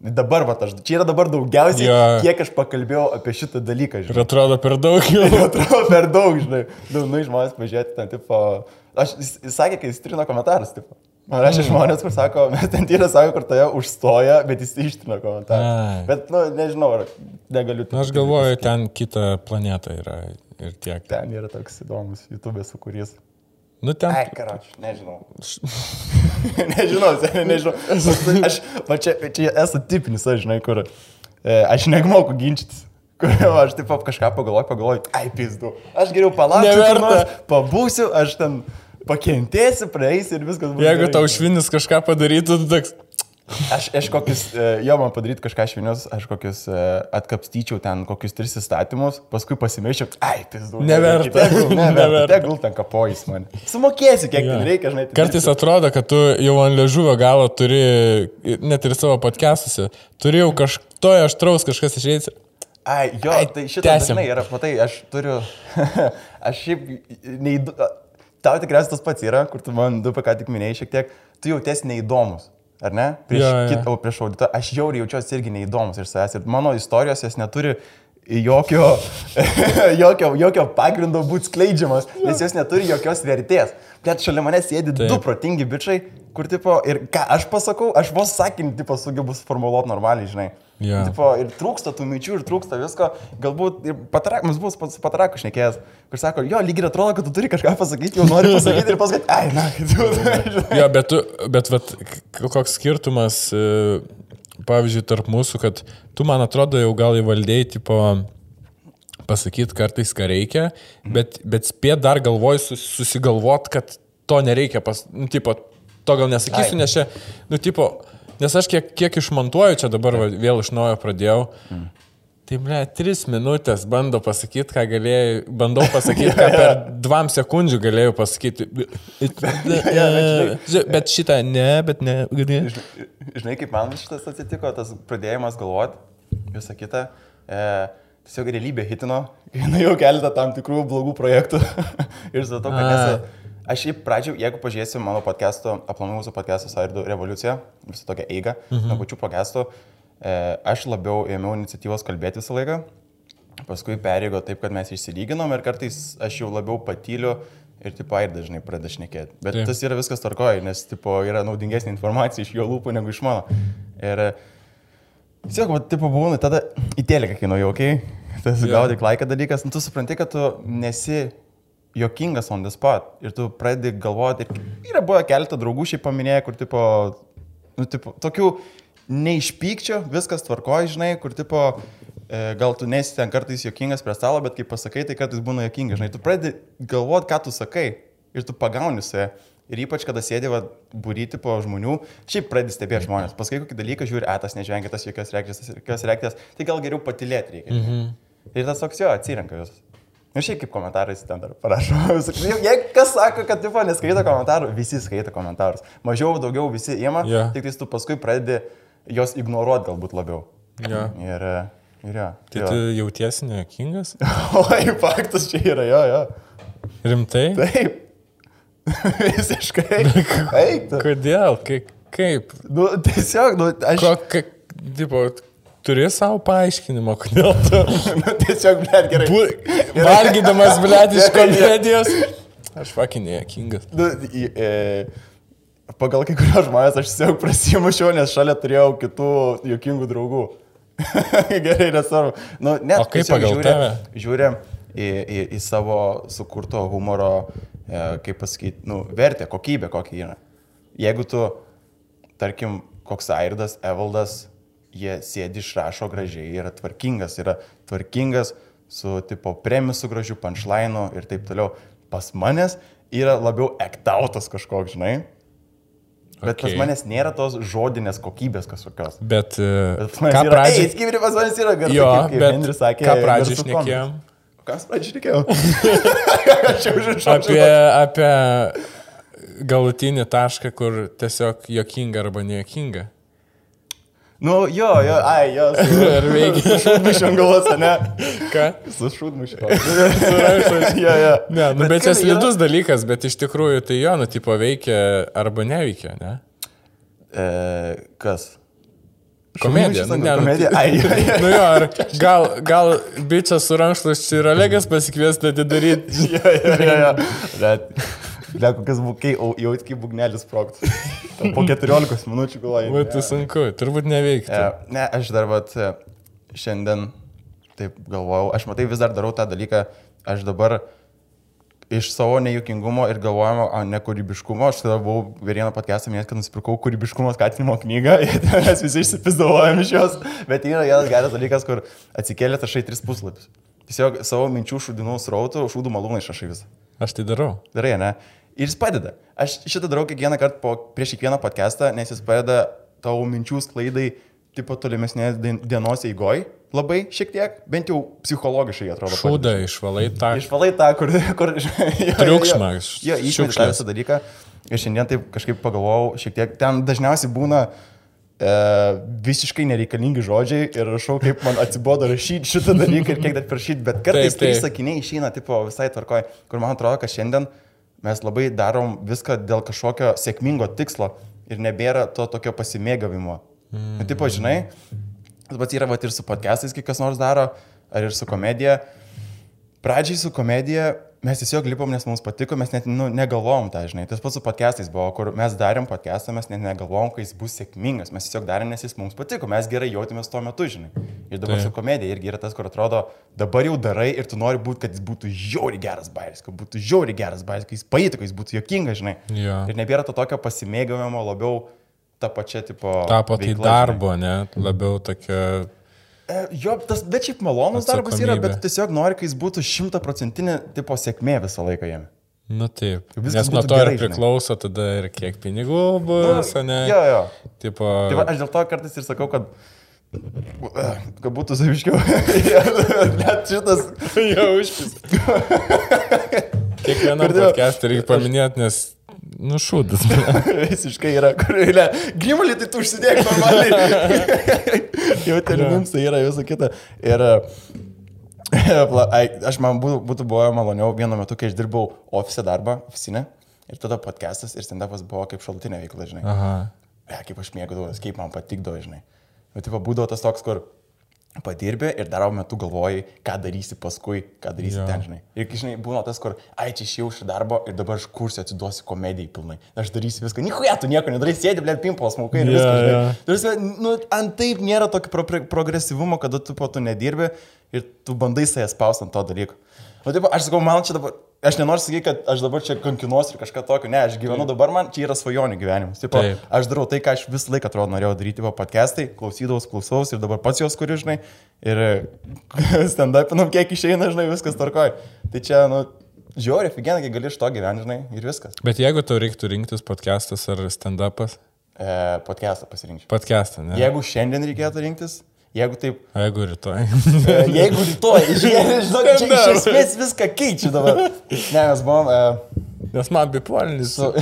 Dabar, va, aš, čia yra dabar daugiausiai, Jo. kiek aš pakalbėjau apie šitą dalyką, žinai. Ir atrodo per daug Jau jau. atrodo per daug, žinai. Nu, nu žmonės pažiūrėti ten, tipo, aš, jis, jis sakė, kai jis trino komentarus, tipo. Man rašė žmonės, kur sako, mes ten tyra sako, kur tave užstoja, bet jis ištrina komentarą. Ai. Bet, nu, nežinau, ar negaliu. Na, aš galvoju, ten kita planeta yra ir tiek. Ten yra toks įdomus YouTube sukūrys. Nu, ten. Ai, karoč, nežinau. nežinau, seniai, nežinau. Aš, va čia, čia esu tipinis, aš žinai, kur e, aš nemoku ginčytis. Kur aš taip kažką pagalvoju, pagalvoju, ai, pizdu. Aš geriau palauksiu, pabūsiu, aš ten pakentėsiu, praeisiu ir viskas bus. Jeigu gerai. tau švinis kažką padarytų, tu toks. Aš, aš kokius, e, jo man padaryti kažką švinius, aš kokius e, atkapstyčiau ten kokius tris įstatymus, paskui pasimėčiau, ai, pizdu. Neverta. Tegul, neverta. Tegul ten kapojais man. Sumokėsi, kiek Jo. ten reikia, žinai. tai Kartais dirbsi. atrodo, kad tu jau ant ležuvio galo turi, net ir savo podcastuose, turi jau kažtoje aštraus kažkas išeiti. Ai, jo, Ai, tai šitą dažnai yra, matai, aš turiu, aš šiaip, neįdu, tau tikriausiai tas pats yra, kur tu man du ką tik minėjai šiek tiek, tu jautiesi neįdomus, ar ne? Prieš, Jo, jo. kitą, prieš auditą, aš jau jaučiuosi irgi neįdomus iš savęs ir mano istorijos jos neturi jokio, jokio, jokio pagrindo būti skleidžiamas, nes jos neturi jokios vertės. Bet šalia manęs sėdi Taip. du protingi bičiai, kur tipo, ir ką aš pasakau, aš vos sakinį, tipo, sugebu suformuoluoti normaliai, žinai. Jo. Tipo, ir trūksta tų minčių, ir trūksta visko. Galbūt ir patrak, mums bus pats patraku šnekėjęs, kur sako, jo, lygiai atrodo, kad tu turi kažką pasakyti, jau nori pasakyti ir pasakyti, ai, na, tu. Jo, bet, tu, bet vat, koks skirtumas, e, pavyzdžiui, tarp mūsų, kad tu, man atrodo, jau gal įvaldėjai, tipo, pasakyti kartais, ką reikia, bet, bet spėt dar galvoj sus, susigalvot, kad to nereikia, pas, nu, tipo, to gal nesakysiu, Ai. nes čia, nu, tipo, nes aš kiek, kiek išmontuoju, čia dabar va, vėl iš naujo pradėjau. Tai, ble, tris minutės bando pasakyti, ką galėjai, bandau pasakyti, ką per dvam sekundžių galėjau pasakyti. Bet šitą ne, bet ne. gali. Žinai, kaip man šitas atsitiko, tas pradėjimas galvoti, visą kitą. E, tiesiog realybė hitino, kai jau keletą tam tikrų blogų projektų. ir su to, kad nesu. Aš šiaip pradžiu, jeigu pažiūrėsim mano podcast'o, aplamai mūsų podcast'o Sairdų revoliucija, visą tokią eigą, mhm. nuo pačių podcast'o, aš labiau ėmiau iniciatyvos kalbėti visą laiką. Paskui perėgo taip, kad mes išsilyginom ir kartais aš jau labiau patyliu ir tipo ir dažnai pradeda šnekėti. Bet Taip. tas yra viskas tvarkoja, nes tipo yra naudingesnė informacija iš jo lūpų negu iš mano. Ir e, tiesiog, va, tipo būna, tada į teleką kainuoja, okei, okay? tas yeah. gaudyk laiką dalykas, nu, tu supranti, kad tu nesi jokingas on the spot ir tu pradedi galvoti, ir yra buvę keletą draugų šiaip paminėję, kur tipo, nu, tipo, tokių neišpykčio, viskas tvarkoja, žinai, kur tipo, e, gal tu nesi ten kartais jokingas prie stalo, bet kai pasakai, tai kartais būna jokinga, žinai, tu pradedi galvoti, ką tu sakai ir tu pagauni save. Ir ypač, kada sėdi va, būryti po žmonių, šiaip pradedi stebėti žmonės. Paskui kokį dalyką žiūri, etas nežengitas, jokios reakcijos, jokios reakcijos, tai gal geriau patilėti reikia. Mhm. Ir tas toks jo atsirenka jūs. Ir šiaip kaip komentarais ten dar parašo. Jei kas sako, kad tipo neskaito komentarų, visi skaito komentarus. Mažiau, daugiau visi ima, Jo. tik tai tu paskui pradedi jos ignoruoti galbūt labiau. Jo. Ir, e, ir jo. Tai tu jautiesi nejokingas? Oi, faktas čia yra, jo, jo. Rimtai? Taip. Visiškai. Eik, tu. Kodėl? Kaip? kaip? Nu, tiesiog, nu, aš... Ko, ka, tipo, turi savo paaiškinimą, kodėl tu... Nu, tiesiog, blėt, gerai. Bu- Valgydamas, blėt, iš komedijos. Aš fucking nejokingas. Nu, į, e, pagal kai kurios žmonės aš tiesiog prasimušiau, nes šalia turėjau kitų jokingų draugų. Gerai, nesvarbu. Nu, net, O kaip pagal žiūri- tave? Žiūri į, į, į savo sukurto humoro, e, kaip pasakyti, nu, vertę, kokybę, kokia yra. Jeigu tu, tarkim, koks Airdas, Evaldas, jie sėdi išrašo gražiai, yra tvarkingas, yra tvarkingas su tipo premisu gražiu, punchline'u ir taip toliau. Pas manęs yra labiau ektautas kažkoks, žinai. Bet okay. pas manęs nėra tos žodinės kokybės kažkokios. Bet, e, Bet ką pradžiai... Ei, skibri pas manęs yra garsas. Jo, kaip, kaip bet sakė. ką pradžiai šnekėjom? Kas pradžiai žinau. Apie, apie galutinį tašką, kur tiesiog jokinga arba nejokinga. Nu, jo, jo, ai, jo. Ar veikia? Su šūdmušiu galvos, ne? Ką? Su. Surašas. jo, jo. Ne, nu, bet čia kaip yra- slidus dalykas, bet iš tikrųjų tai jo, nu, tipo veikia arba neveikia, ne? E, kas? Komedija, nu, ne, nu, komedija. tai- Ai, jo, jo. Nu jo, ar gal, gal bičias su rankšluosčiu ir Olegas pasikviesti atidaryti. Jo, jo, jo, jo. Bet, Ble, kokias bukai, jau kaip bugnelis. Ten Po 14 minučių galvoju. Būtų sunku, turbūt neveikti. E, Ne, aš dar vat šiandien taip galvojau, aš matai vis dar darau tą dalyką, aš dabar iš savo nejukingumo ir galvojimo, o ne kūrybiškumo, aš tada buvau vieną podcastą minėjęs, kad nusipirkau kūrybiškumo skatinimo knygą ir mes visi išsipizdavojom iš jos, bet yra vienas geras dalykas, kur atsikėlė tašai tris puslapius. Tiesiog savo minčių šūdinų srautų, šūdų malūnai išrašai visą. Aš tai darau. Darai, ne? Ir jis padeda. Aš šitą darau kiekvieną kartą po, prieš kiekvieną podcastą, nes jis padeda tavo minčių sklaidai, tipo tolimesnės dien- dienos eigoj, labai šiek tiek, bent jau psichologiškai atrodo. Šūdą išvalai tą. Išvalai tą, kur... kur jo, jo, išmeti tą visą dalyką. Ir šiandien taip kažkaip pagalvojau, šiek tiek ten dažniausiai būna e, visiškai nereikalingi žodžiai ir rašau, kaip man atsibodo rašyti šitą dalyką ir kiek dar prašyti, bet kartais Taip, tai taip. sakiniai išeina tipo visai tvarkoj, kur man atrodo, kad šiandien mes labai darom viską dėl kažkokio sėkmingo tikslo ir nebėra to tokio pasimėgavimo. Mm. Ir tipo, žinai, tas pats yra vat, ir su podcastais, kai kas nors daro, ar ir su komedija. Pradžiai su komedija mes tiesiog lipom, nes mums patiko, mes net nu, negalvojom tą, žinai. Tas pats su podcastais buvo, kur mes darėm podcastą, mes net negalvojom, kad jis bus sėkmingas. Mes tiesiog darėm, nes jis mums patiko, mes gerai jautėmės tuo metu, žinai. Ir dabar Taip. su komedija irgi yra tas, kur atrodo, dabar jau darai ir tu nori būti, kad jis būtų žiauri geras bairis, kad būtų žiauri geras bairis, kad jis paėtų, kad jis būtų jokingas, žinai. Jo. Ir nebėra to tokio pasimėgavimo labiau tą pačią tipo... Tapo tai veikla, žinai. darbo, ne? Labiau tokia. E, Jo, tas, bet šiaip malonus darbas yra, bet tiesiog nori, kad jis būtų šimtaprocentinė tipo sėkmė visą laiką jame. Nu taip. Viskas Nes nuo to gerai, ir žinai. priklauso tada ir kiek pinigų bus, ne? Jo, jo. Tipo, Tai va, aš dėl to kartais ir sakau, kad... Kad būtų saviškiau. Net šitas... jau užpis. Kiekvieną podcastą reikia paminėti, nes nušūdas. Visiškai yra, kur eilė. Grimulį tai tu užsidėk normaliai. Jau ten mums tai yra visą kitą. Ir aš man būtų, būtų buvę maloniau vienu metu, kai aš dirbau ofise darbą, oficinę. Ir tada podcastas ir stand-upas buvo kaip šaltinė veikla, žinai. Aha. Ja, kaip aš mėgdavau, kaip man patikdavo, žinai. Bet taip būdavo tas toks, kur padirbė ir daro metu galvojai, ką darysi paskui, ką darysi ja. ten, žinai. Ir, žinai, būna tas, kur, ai, čia išėjau iš darbo ir dabar aš kursiu, atsiduosiu komedijai pilnai. Aš darysiu viską. Nihuja, tu nieko nedarysi, sėdi, blėt, pimpos, smaukai ir Jo, viskas. žinai. Tarsi, nu, ant taip nėra tokio pro progresyvumo, kada tu po to nedirbi ir tu bandai save spausti ant to dalyko. O taip, aš sakau, man čia dabar, aš nenoriu sakyti, kad aš dabar čia kankinuosi ir kažką tokio, ne, aš gyvenu dabar, man čia yra svajonių gyvenimas. Taip, Taip. aš darau tai, ką aš visą laiką atrodo norėjau daryti, va podcastai, klausydavau, klausaus ir dabar pats jos kuriu, žinai, ir stand-upinam kiek išeina, žinai, viskas tarkoj. Tai čia, nu, žiauri, figenai, kai gali iš to gyventi, žinai, ir viskas. Bet jeigu tau reiktų rinktis podcastas ar stand-upas, E, podcastą pasirinkčiau. podcastą, ne? Jeigu šiandien reikėtų rinktis, jeigu taip jeigu rytoj. E, Jeigu rytoj, žinok, čia iš esmės viską keičia dabar. Ne, mes buvom... Uh, Nes man bipolinis. su...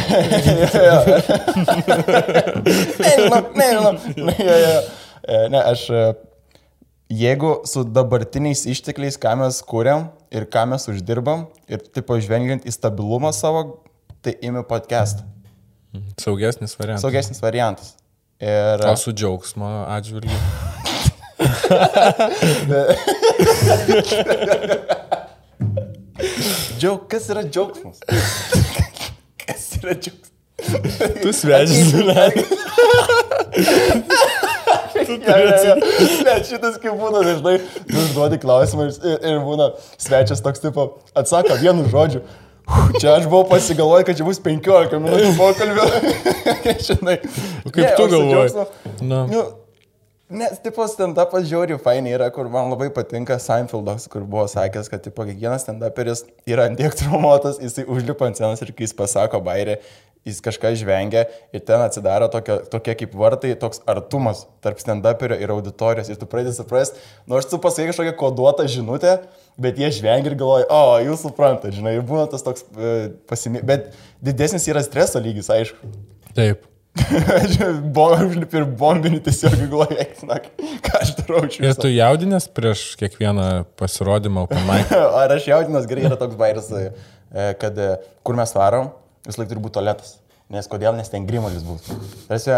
ne, žinok, ne. E, ne, aš... Jeigu su dabartiniais ištekliais, ką mes kūriam ir ką mes uždirbam, ir taip žvengiant į stabilumą savo, tai imi podcast. Saugesnis variantas. Saugesnis variantas. Ir... O su džiaugsmo atžvilgiu. Džiaug, kas yra džiaugsmas? kas yra džiaugsmas? Tu svečias. Ja, ja, ja. Ne, šitas kaip būna dažnai, tu užduodi klausimą ir, ir būna svečias toks tipo, atsako vienu žodžiu. Čia aš buvau pasigalvojęs, kad čia bus 15 minučių pokalbio. Žinai. Kaip tu o su galvoji? Nu. Nes, tipo, stand-upas žiauri fainai yra, kur man labai patinka Seinfeldas, kur buvo sakęs, kad, tipo, kiekvienas stand-uperis yra antiek traumuotas, jisai užlipa ant scenos ir kai jis pasako bairį, jis kažką žvengia ir ten atsidaro tokia, tokie kaip vartai, toks artumas tarp stand-uperio ir auditorijos ir tu pradedi suprasti, nors tu pasakai kažkokią koduotą žinutę, bet jie žvengia ir galvoja, o, jūs suprantate, žinai, ir būna tas toks e, pasimė... Bet didesnis yra streso lygis, aišku. Taip. Užlipi ir bombinį tiesiog galvoju, eiksinak, ką aš darau iš Ir tu jaudinės prieš kiekvieną pasirodymą mic. Ar aš jaudinas gerai yra toks bairis, e, kad e, kur mes varom, vis laik turi būti toletas. Nes kodėl, nes ten grimalis bus. Tarsi,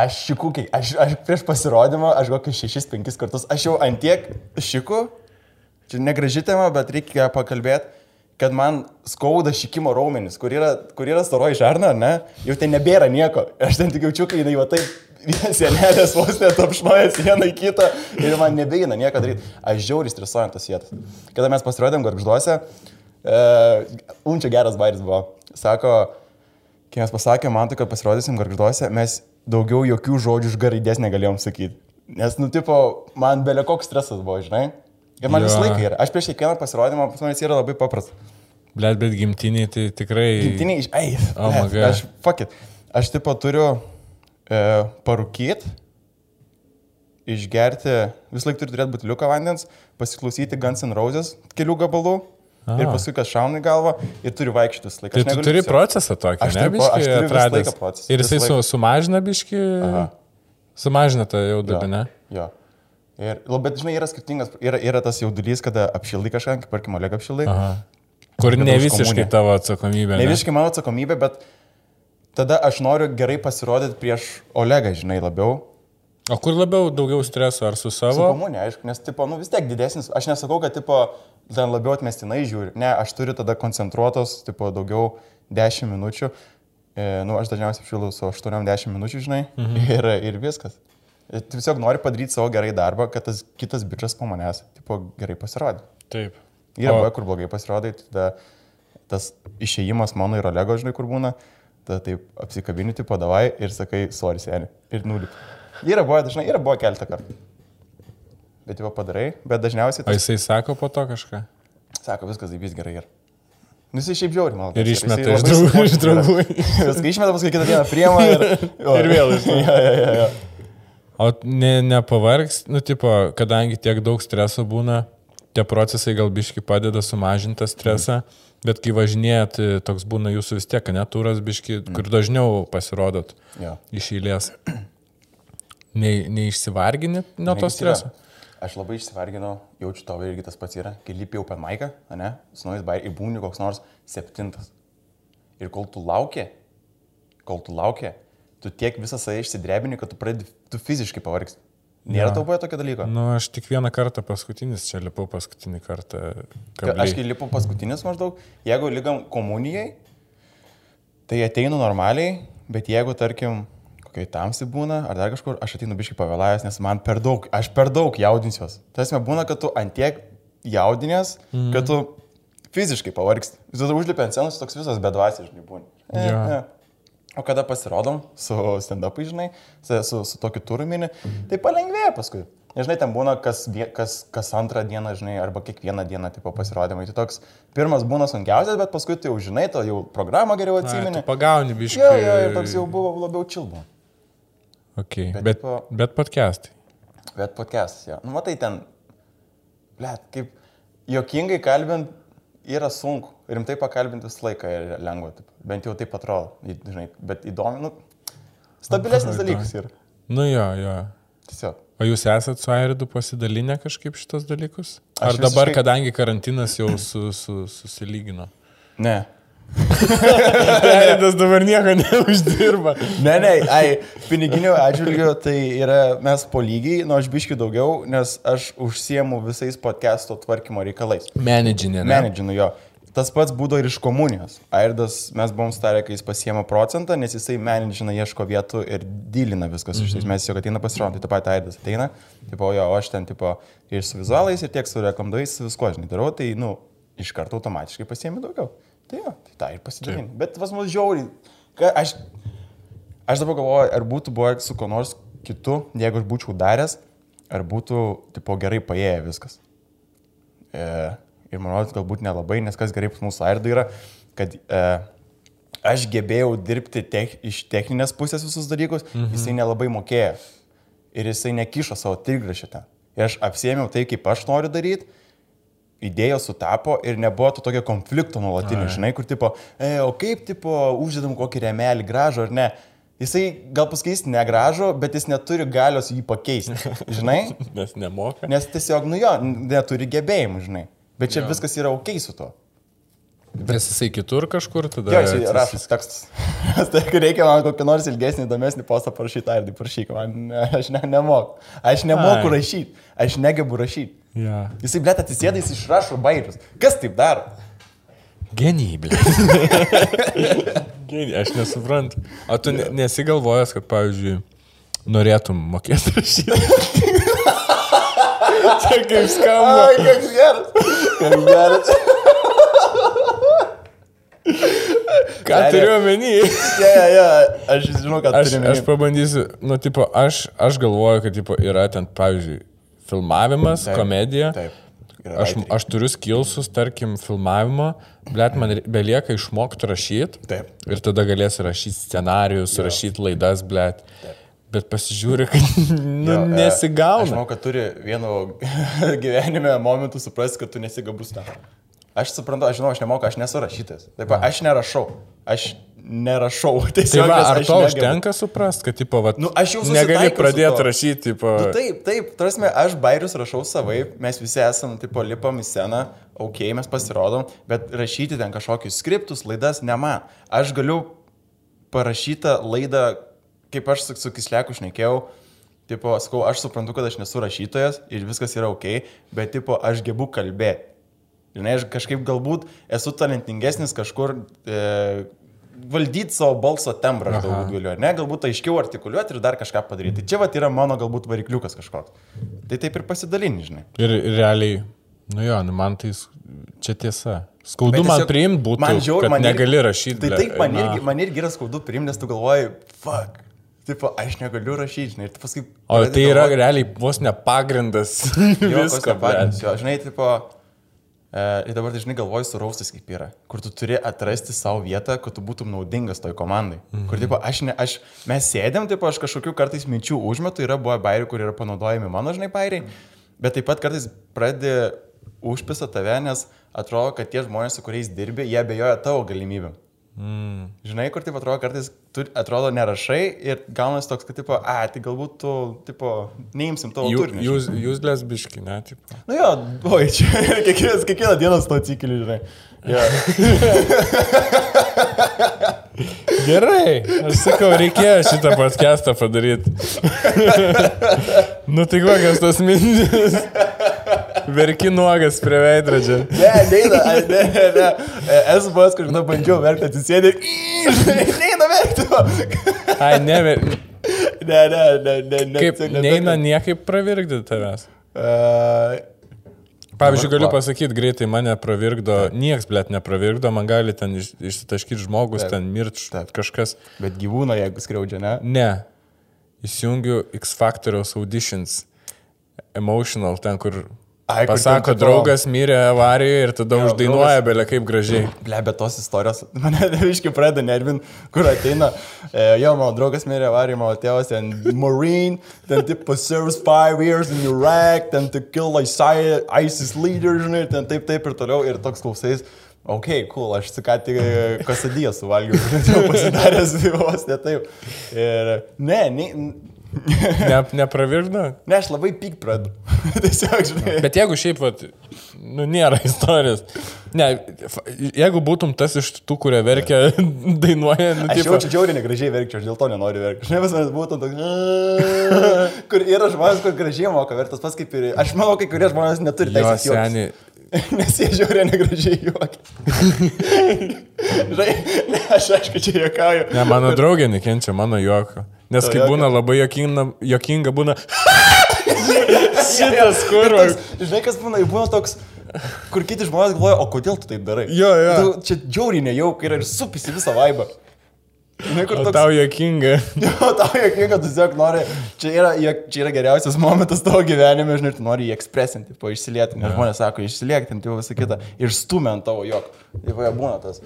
aš šikukiai, aš, aš prieš pasirodymą, aš kokius šešis, penkis kartus, aš jau antiek šiku, čia negraži tema, bet reikia pakalbėti, kad man skauda šikimo raumenis, kur yra, kur yra staroji žarna, ne, jau ten nebėra nieko. Aš ten tik jaučiu, kai jinai va taip, vienas senelės vos net apšnoja vieną į kitą ir man nebeina nieko daryti. Aš žiauriai stresuoju ant tos vietos. Kada mes pasirodėm garžduose, e, Unčia geras bairis buvo. Sako, kai mes pasakėm man, kad pasirodysim garžduose, mes daugiau jokių žodžių iš garaidės negalėjom sakyti. Nes, nu, tipo, man belė koks stresas buvo, žinai. Ir man Jo. visą laiką yra. Aš prieš kiekvieną pasirodymą, pas manęs yra labai paprasta. Blet, bet gimtiniai tai tikrai... Gimtiniai iš... Ei, Oh God. aš, fuck it. Aš tipo turiu e, parūkyti, išgerti, vis laik turi turėti butiliuką vandens, pasiklausyti Guns N' Roses kelių gabalų A. ir paskui kas šauna į galvą ir turi vaikščioti visą laiką. Tai tu turi tiesiog- procesą tokį, Aš ne, turiu- biški aš turiu visą atradęs. laiką procesą, Ir visą jisai su, laiką. sumažina biški, Aha. sumažina tą jau Jo, dalį, ne? Jo. Ir, bet žinai, yra skirtingas, yra, yra tas jaudulys, kada apšildai kažką, kaip tarkim, Oleg apšildai. Aha. Kur ne visiškai tavo atsakomybė. Ne visiškai mano atsakomybė, bet tada aš noriu gerai pasirodyti prieš Olegą, žinai, labiau. O kur labiau daugiau streso, ar su Su savo? komunė, aišku, nes, tipo, nu vis tiek didesnis, aš nesakau, kad, tipo, ten labiau atmestinai žiūri. Ne, aš turiu tada koncentruotos, tipo, daugiau 10 minučių. E, nu, aš dažniausiai apšilau su 8-10 minučių, žinai, mhm. ir, ir viskas. Tiesiog nori padaryti savo gerai darbą, kad tas kitas bičias po manęs, tipo, gerai pasirodė. Taip. Yra O- buvę, kur blogai pasirodai, tai tada tas išėjimas mano ir Olego, žinai, kur būna, tada taip apsikabini, tipo, davai ir sakai, sorry, seniai. Ir nulip. Yra buvę, dažnai, yra buvę keletą kartų. Bet jau padarai, bet dažniausiai O tas jisai sako po to kažką? sako, viskas taip vis gerai yra. Nu, jisai šiaip žiauri, man. Ir išmeta iš draugų. Viską išmeta, paskui kitą dieną priema ir... Ir vėl iš- jo, jo, jo, jo. O ne, nepavargs, nu, tipo, kadangi tiek daug streso būna, tie procesai gal biški padeda sumažinti stresą, bet kai važinėjat, tai toks būna jūsų vis tiek, netūras biški, kur dažniau pasirodot Jo. iš eilės. Ne, neišsivargini nuo to streso? Aš labai išsivarginau, jaučiu tavo irgi tas pats yra, kai lipi per maiką, ne, su naujas bairiai, ir būni koks nors septintas. Ir kol tu lauki, kol tu lauki, tu tiek visą save išsidrebini, kad tu pradedi, tu fiziškai pavargsti. Nėra Jo. tau buvę tokio dalyko? Nu, aš tik vieną kartą paskutinis, čia lipau paskutinį kartą. Ka- kabliai. Aš kai lipu paskutinis maždaug, jeigu lygam komunijai, tai ateinu normaliai, bet jeigu, tarkim, kokiai tamsi būna, ar dar kažkur, aš ateinu biškai pavėlavęs, nes man per daug, aš per daug jaudinsiuos. Me būna, kad tu antiek jaudinės, mm. kad tu fiziškai pavargsti. Vis dėlto užlipi ant scenos, toks visas bedvasis, žinai, būna. E, Jo. e. O kada pasirodom su stand-upai, žinai, su, su, su tokiu turmini, tai palengvėja paskui. Nežinai, ten būna kas, kas, kas antrą dieną, žinai, arba kiekvieną dieną tipo pasirodymai. Tai toks pirmas būna sunkiausias, bet paskui tai jau žinai, to jau programą geriau atsimeni. Pagauni biški. Jo, jo, ir toks jau buvo labiau čilbu. Okay. Bet Bet, tipo- bet podcastai. Bet podcastas, jo. Nu, matai, ten, blėt, kaip jokingai kalbint yra sunku. Rimtai pakalbinti visą laiką lengva. Taip. Bent jau taip atrodo, žinai, bet įdomu, nu, stabilesnis dalykas yra. Nu jo, jo. Tiesiog. O jūs esat su Airidu pasidalinę kažkaip šitos dalykus? Ar Aš dabar, visiškai- kadangi karantinas jau su, su, susilygino? Ne. Airidas dabar nieko neuždirba. Ne, ne, ai, piniginių atžvilgių tai yra mes po lygiai, nu aš biški daugiau, nes aš užsiemu visais podcast'o tvarkymo reikalais. Menedžinė. ne? Menedžinu jo. Tas pats būdo ir iš komunijos. Airdas, mes buvom starę, kai jis pasiema procentą, nes jisai menedžina, ieško vietų ir dylina viskas. Mm -hmm. Mes tiesiog ateina pasirodyti, taip pat Airdas ateina, tipo, jo, o aš ten, tipo, ir su vizualais, ir tiek su reklamdais, su viskuo, žinai, darau, tai, nu, iš karto automatiškai pasiemi daugiau. Tai jo, tai tą ir pasidalini. Bet pas mus žiauriai. Aš, aš dabar galvoju, ar būtų buvę su kuo nors kitu, jeigu aš būčiau daręs, ar būtų, tipo, gerai paėję viskas. E, ir manau, galbūt nelabai, nes kas gerai pas mūsų Airdai yra, kad e, aš gebėjau dirbti tech, iš techninės pusės visus dalykus, mhm. jisai nelabai mokėjo. Ir jisai nekišo savo trigrašį ten. Ir aš apsėmiau tai, kaip aš noriu daryti, idėjos sutapo ir nebuvo to tokio konflikto nuolatinio, Ai. žinai, kur tipo, e, o kaip tipo uždedam kokį remelį gražų ar ne. Jisai gal pasakys negražų, bet jis neturi galios jį pakeisti, žinai. Nes nemoka. Nes tiesiog, nu jo, neturi gebėjimų, žinai. Bet čia jo. viskas yra ok su to. Nes jisai kitur kažkur tada. Jo, jisai rašo tekstus. tai reikia man kokį nors ilgesnį, įdomesnį postą parašyti, ar tai parašyk, man, aš ne, nemoku. Aš nemoku rašyti, aš negebu rašyti. Ja. Jisai, blėt, atsisėda, jis išrašo bairius. Kas taip daro? Genijai, blė. Genijai, aš nesuprantu. O tu ne, nesigalvojęs, kad, pavyzdžiui, norėtum mokėti rašyti? Čia kaip skamba. Ai, koks geras. Koks geras. Ką turiu omeny? Ja, ja, ja, aš žinau, ką Aš, turi aš pabandysiu, nu, tipo, aš, aš galvoju, kad, tipo, yra ten, pavyzdžiui, filmavimas, Taip, komedija. Taip. Aš, aš turiu skilsus, tarkim, filmavimo, bet man belieka išmokti rašyti. Taip. Ir tada galėsiu rašyti scenarius, rašyti laidas, bet. Bet pasižiūri, kad nu, Jo, e, Aš nesigauna. manau, kad turi vienu gyvenime momentu suprasti, kad tu nesigabus tam. Aš suprantu, aš žinau, aš nemoku, aš nesu rašytas. Taip, aš nerašau. Aš nerašau. Tai Tiesiog, va, nes ar to užtenka suprast, kad, tipo, va, Nu, aš jau negali pradėti rašyti, tipo, Nu, taip, taip, tarsi aš bairius rašau savai, mes visi esam, tipo, lipam į sceną, ok, mes pasirodom, bet rašyti ten kažkokius skriptus, laidas, ne man. Aš galiu parašytą laidą, kaip aš su, su Kisleku šnekėjau, tipo, sakau, aš suprantu, kad aš nesu rašytojas ir viskas yra ok, bet, tipo, aš gebu kalbėti. Žinai, aš kažkaip galbūt esu talentingesnis kažkur e, valdyti savo balso tembrą, aš galbūt galiu, ar ne, galbūt aiškiau artikuliuoti ir dar kažką padaryti. Tai čia va yra mano galbūt varikliukas kažkoks. Tai taip ir pasidalini, žinai. ir realiai, nu jo, nu, man tai čia tiesa. Skaudu man priimti būtų, man žiaur- kad man irgi- negali rašyti. Tai taip, man irgi, man irgi yra skaudu priimti, nes tu galvoji, fuck. Tipo, aš negaliu rašyti, žinai, ir tu paskui... O tai yra galvot, realiai vos ne pagrindas jo, visko. blet. jo, žinai, tipo... E, ir dabar dažnai galvoju su raustais kaip yra, kur tu turi atrasti savo vietą, kad tu būtum naudingas toj komandai. Mhm. Kur, tipo, aš ne, aš, mes sėdėm, tipo, aš kažkokių kartais minčių užmetu, yra buvo bairių, kur yra panaudojami mano, žinai, bairiai, bet taip pat kartais pradedi užpisa tave, nes atrodo, kad tie žmonės, su kuriais dirbi, jie bejoja tavo galimybėm. Mm. Žinai, kur taip atrodo, kartais tu atrodo nerašai ir gaunasi toks, kad, tipo, a, tai galbūt tu, tipo, neimsim tavo turinio. Jūs, jūs lesbiški, ne? Tipo. Nu jo, oi, čia kiekvienas, kiekvieną dieną su to atsikeliu, žinai. Ja. Gerai, aš sakau, reikėjo šitą podcastą padaryti. nu tai kokios tos mintis? Verki nuogas prie veidrodžio. Ne, neina, ne, ne, ne. E, Esu buvęs, žinau, bandžiau verkti, atsisėdė. Neina verkti. Ai, ne, ver... Ne, ne, ne, ne, ne. kaip tiesiog neina niekaip pravirkti tavęs. E, Pavyzdžiui, galiu pasakyti, greitai mane pravirkdo, nieks, blėt, nepravirkdo, man gali ten iš, išsitaškyti žmogus, Taip. ten mirč, Taip. kažkas. Bet gyvūno, jeigu skriaudžia, ne? Ne. Įsijungiu X Factoriaus auditions. Emotional, ten kur Ai, pasako, draugas mirė avarijoje ir tada Jo, uždainuoja belė kaip gražiai. Ble, bet tos istorijos, mane visiškai pradeda nervin, kur ateina, e, jo, mano draugas mirė avarijoje, mano tėvas ten Marine, ten tipo serves five years in Iraq, ten to kill ISI- ISIS leader, žinai, ten taip, taip ir toliau, ir toks klausais. Ok, cool, aš tik ką tik kasadiją suvalgiau, jau pasidaręs vos ne taip. Ir ne, ne, Ne, nepravirkdo? ne, aš labai pyk pradedu. Tiesiog, žinai. Bet jeigu šiaip, vat, nu, nėra istorijos. Ne, jeigu būtum tas iš tų, kurie verkia, dainuoja, nu, Aš tipo, jaučiu džiaugiai negražiai verkčiau, aš dėl to nenoriu verkti. Žinai, manęs būtų toks, kur yra žmonės, kur gražiai moka vertas, pas kaip ir... Aš manau, kai kurie žmonės neturi teisės seniai. Nes jie žiūri negražiai juokia. Žinai, ne, aš aišku, čia juokauju. Ne, mano draugė nekenčia mano juoko. Nes kai būna labai jokinga, jokinga būna. Šitas kurvas. Žinai, kas būna, būna toks, kur kiti žmonės galvoja, o kodėl tu taip darai? Jo, jo. Tu, čia džiauriai nejaukai yra ir supisi visą vaibą. Žinai, kur O toks... tau jokinga. Jo, tau jokinga, tu tiesiog nori, čia yra, čia yra geriausias momentas tavo gyvenime, žinai, tu nori jį ekspresinti, po išsilieti, nes žmonės sako, išsiliekti, tai visą kitą, ir stumia ant tavo jog. Tai va, būna tas.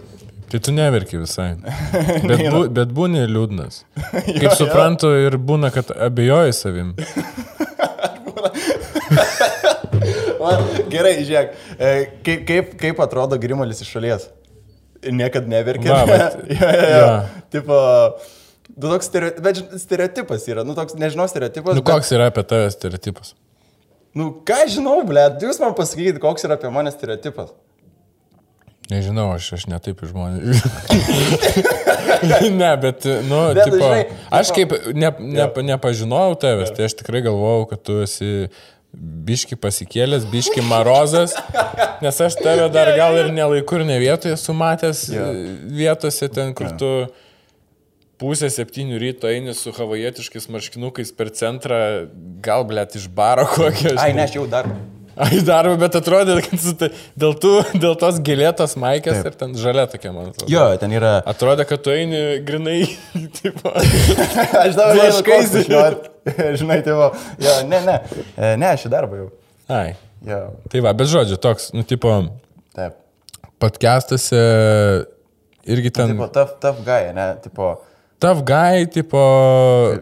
Tai tu neverki visai. Bet, bu, bet būni liūdnas. Kaip jo. suprantu, ir būna, kad abejoji savim. Va, gerai, žiūrėk, e, kaip, kaip, kaip atrodo grimalis iš šalies? Niekad neverkia. Va, bet- ja, ja, ja. jo. Tipo, nu, toks stereotipas, stereotipas yra, nu toks, nežinau, stereotipas. Nu, bet- koks yra apie tave stereotipas? Nu, ką aš žinau, ble, jūs man pasakykite, koks yra apie mane stereotipas. Nežinau, aš, aš netaip į žmonės. ne, bet, nu, Bet, tipo, žinai, aš tipo- kaip ne, ne, nepažinojau tavęs, tai aš tikrai galvojau, kad tu esi biški pasikėlęs, biški marozas, nes aš tave dar gal ir nelaikur, ne vietoje esu matęs e, vietose ten, kur tu pusę septynių ryto eini su havajietiškais marškinukais per centrą, gal blėt iš baro kokio. Ai, ne, aš jau dar. Ai, darbą, bet atrodė, kad tai, dėl, tų, dėl tos gėlėtos maikės Taip. ir ten žalia tokia, man atrodo. Jo, ten yra. Atrodė, kad tu eini grinai, tipo, Aš dabar Blaškaisi. blaškais, žinai, tėvo. Jo, ne, ne, E, ne, aš į darbą jau. ai. Jo, Tai va, bet žodžiu, toks, nu, tipo, taip. podcastuose irgi ten... Tipo, tough, tough guy, ne, tipo, Tough guy, tipo...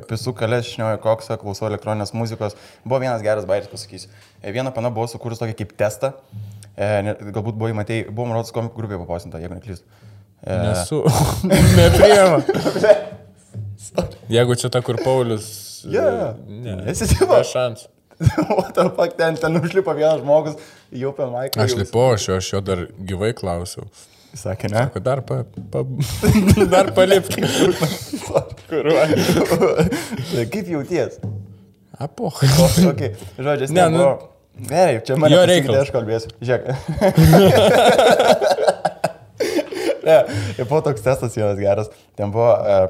Pisų kalės šnioja koksą, klausau elektroninės muzikos. Buvo vienas geras bairis, pasakysiu. E, Viena pana buvo sukūrus tokį kaip testą. E, galbūt buvo įmatėjai, buvo Marodas komikų grupė paposinta, jeigu neklystu. E, Nesu. Nepriema. Jeigu čia ta, kur Paulius. Jo. Ne. Esi tipo? Be šansų. What the fuck, ten, ten užlipo vienas žmogus, jau per maiką. Aš lipau, aš jo, aš jo dar gyvai klausiau. Sakė, ne? Kad dar, pa, pa, dar palipti. Kuruoja. Kaip jauties? Apoch. Okay. Ne, ne, nu- buvo... Gerai, čia pasikeitė, reikalas. aš kalbėsiu. Žiūrėk. ne, ir buvo toks testas vienas geras. Ten buvo, uh,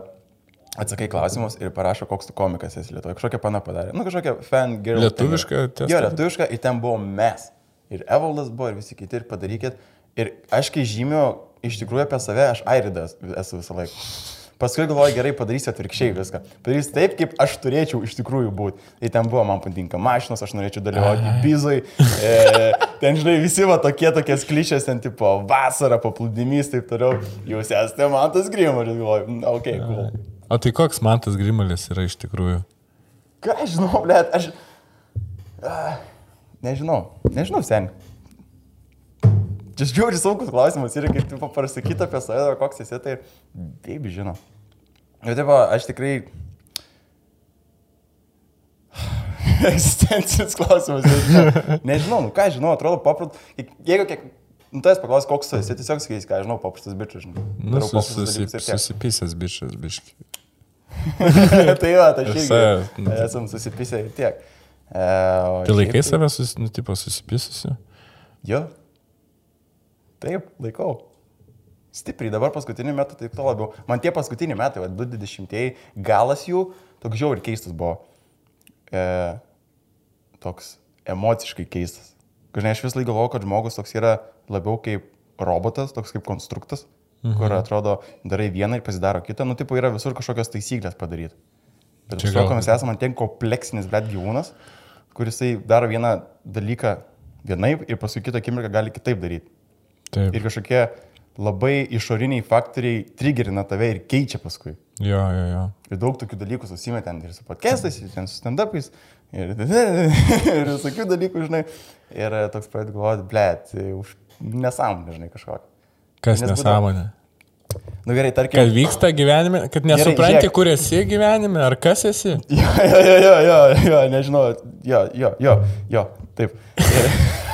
atsakai klausimus ir parašo, koks tu komikas esi Lietuvoje. Kažkokią pana padarė. Nu, kažkokią fan girl. Lietuvišką testą? Jo, lietuvišką, ir ten buvo mes. Ir Evaldas buvo, ir visi kiti, ir padarykit. Ir aš kai žymiu, iš tikrųjų apie save, aš airidas esu visą laiką. Paskui galvoju, gerai padarysiu atvirkščiai viską. Padarysiu taip, kaip aš turėčiau iš tikrųjų būti. Tai ten buvo, man patinka mašinos, aš norėčiau dalyvauti bizui. E, ten, žinai, visi va tokie tokie klišės, ten tipo vasara, paplūdimys, taip toliau. Jūs esate man tas grimaris, galvoju, "Mm, ok, cool. O tai koks man tas grimalis yra iš tikrųjų? Ką aš žinau, blėt, aš... Ah, nežinau, nežinau, sen. Čia žiūri sunkus klausimas ir kaip tu pasakyti apie save, koks esi, tai taip žinau. Ir taip, aš tikrai... Egzistencinis klausimas, nežinau. Nežinau, nu ką žinau, atrodo paprastas. Jeigu kiek... Nu, tas paklaus, koks tu esi, tiesiog sakys, ką žinau, paprastas bičias. Nu, Darau sus, paprastus susi, dalykus ir tiek. susipysęs bičias, biški. tai va, tai aš irgi nu, esam susipysę ir tiek. E, Tai laikai šiaip save, sus, nu, tipo, susipysusi? Jo. Taip, laikau. Stipriai, dabar paskutiniu metu taip to labiau. Man tie paskutiniai metai, va, 20-ieji, galas jų, toks žiauriai keistas buvo. E, toks emociškai keistas. Žinai, aš vis laik galvoju, kad žmogus toks yra labiau kaip robotas, toks kaip konstruktas, mhm. kur atrodo, darai vieną ir pasidaro kitą, nu, tipo, yra visur kažkokios taisyklės padaryti. Bet Čia tiesiog gal- mes esame ten kompleksinis, bet gyvūnas, kuris daro vieną dalyką vienaip ir paskui kitą akimirką gali kitaip daryti. Taip. Ir kažkokie labai išoriniai faktoriai triggerina tave ir keičia paskui. Jo, jo, jo. Ir daug tokių dalykų susimė ten ir su podcastais, ir ten su stand-upais, ir, ir visokių dalykų, žinai. Ir e, toks pradėt galvoti, blėt, už nesąmonę, žinai, kažkokią. Kas Nes nesąmonė? Nu gerai, tarkim. Kad vyksta gyvenime, kad nesupranti, žiūrėk. kur esi gyvenime, ar kas esi? Jo, jo, jo, jo, jo, jo, nežinau, jo, jo, jo, jo, taip.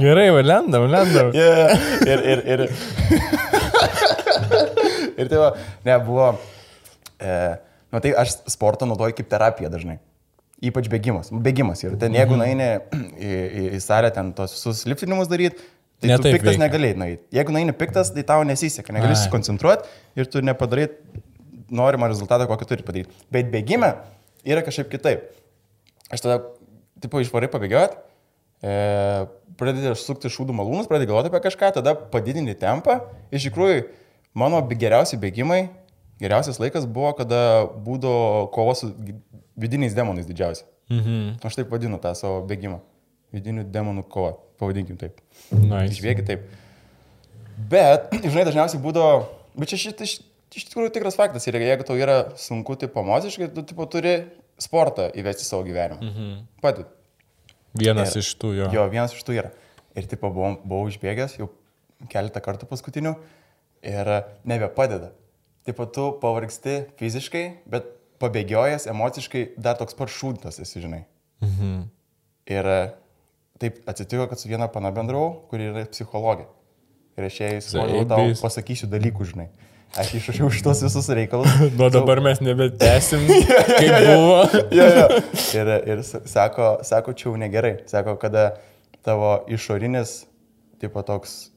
Gerai, valendam, valendam. Yeah, ir, ir, ir. ir tai va, ne, buvo. E, nu tai aš sportą naudoju kaip terapiją dažnai. Ypač bėgimas. Bėgimas. Ir ten jeigu nueini į, į, į salę ten tos visus liptinimus daryti, tai Ne tu piktas veikia. negalėjai nueiti. Jeigu nueini piktas, tai tau nesiseka, negali susikoncentruoti ir tu nepadarai norimą rezultatą, kokį turi padaryti. Bet bėgime yra kažkaip kitaip. Aš tada, tipo, išvarai pabėgiot, e, pradedi sukti šūdų malūnus, pradedi galvoti apie kažką, tada padidini tempą. Iš tikrųjų, mano geriausi bėgimai, geriausias laikas buvo, kada būdavo kova su vidiniais demonais didžiausia. Mhm. Aš taip vadinu tą savo bėgimą. Vidinių demonų kova, pavadinkim taip. Nice. Išbėgi taip. Bet, žinai, dažniausiai būdavo, bet čia šit, iš, tikrųjų tikras faktas ir jeigu tau yra sunku, tipo, emociškai, tu, tipo, turi sportą įvesti savo gyvenimą. Mhm. Padėt. Vienas Ir- iš tų jo. Jo, vienas iš tų yra. Ir tipo, buvau, buvau išbėgęs jau keletą kartų paskutinių ir nebepadeda. Pat tu pavargsti fiziškai, bet pabėgiojęs emociškai dar toks pat šūdas esi, žinai. Mhm. Ir taip atsitiko, kad su viena pana bendravau, kuri yra psichologė. Ir aš jai sakau, tau Zaibys. pasakysiu dalykų, žinai. Aš išrašiau šitos visus reikalus. Nuo dabar mes nebetęsim, kaip buvo. jo, jo. Ir, ir sako, sako, čia jau negerai. Sako, kada tavo išorinis, tipo toks,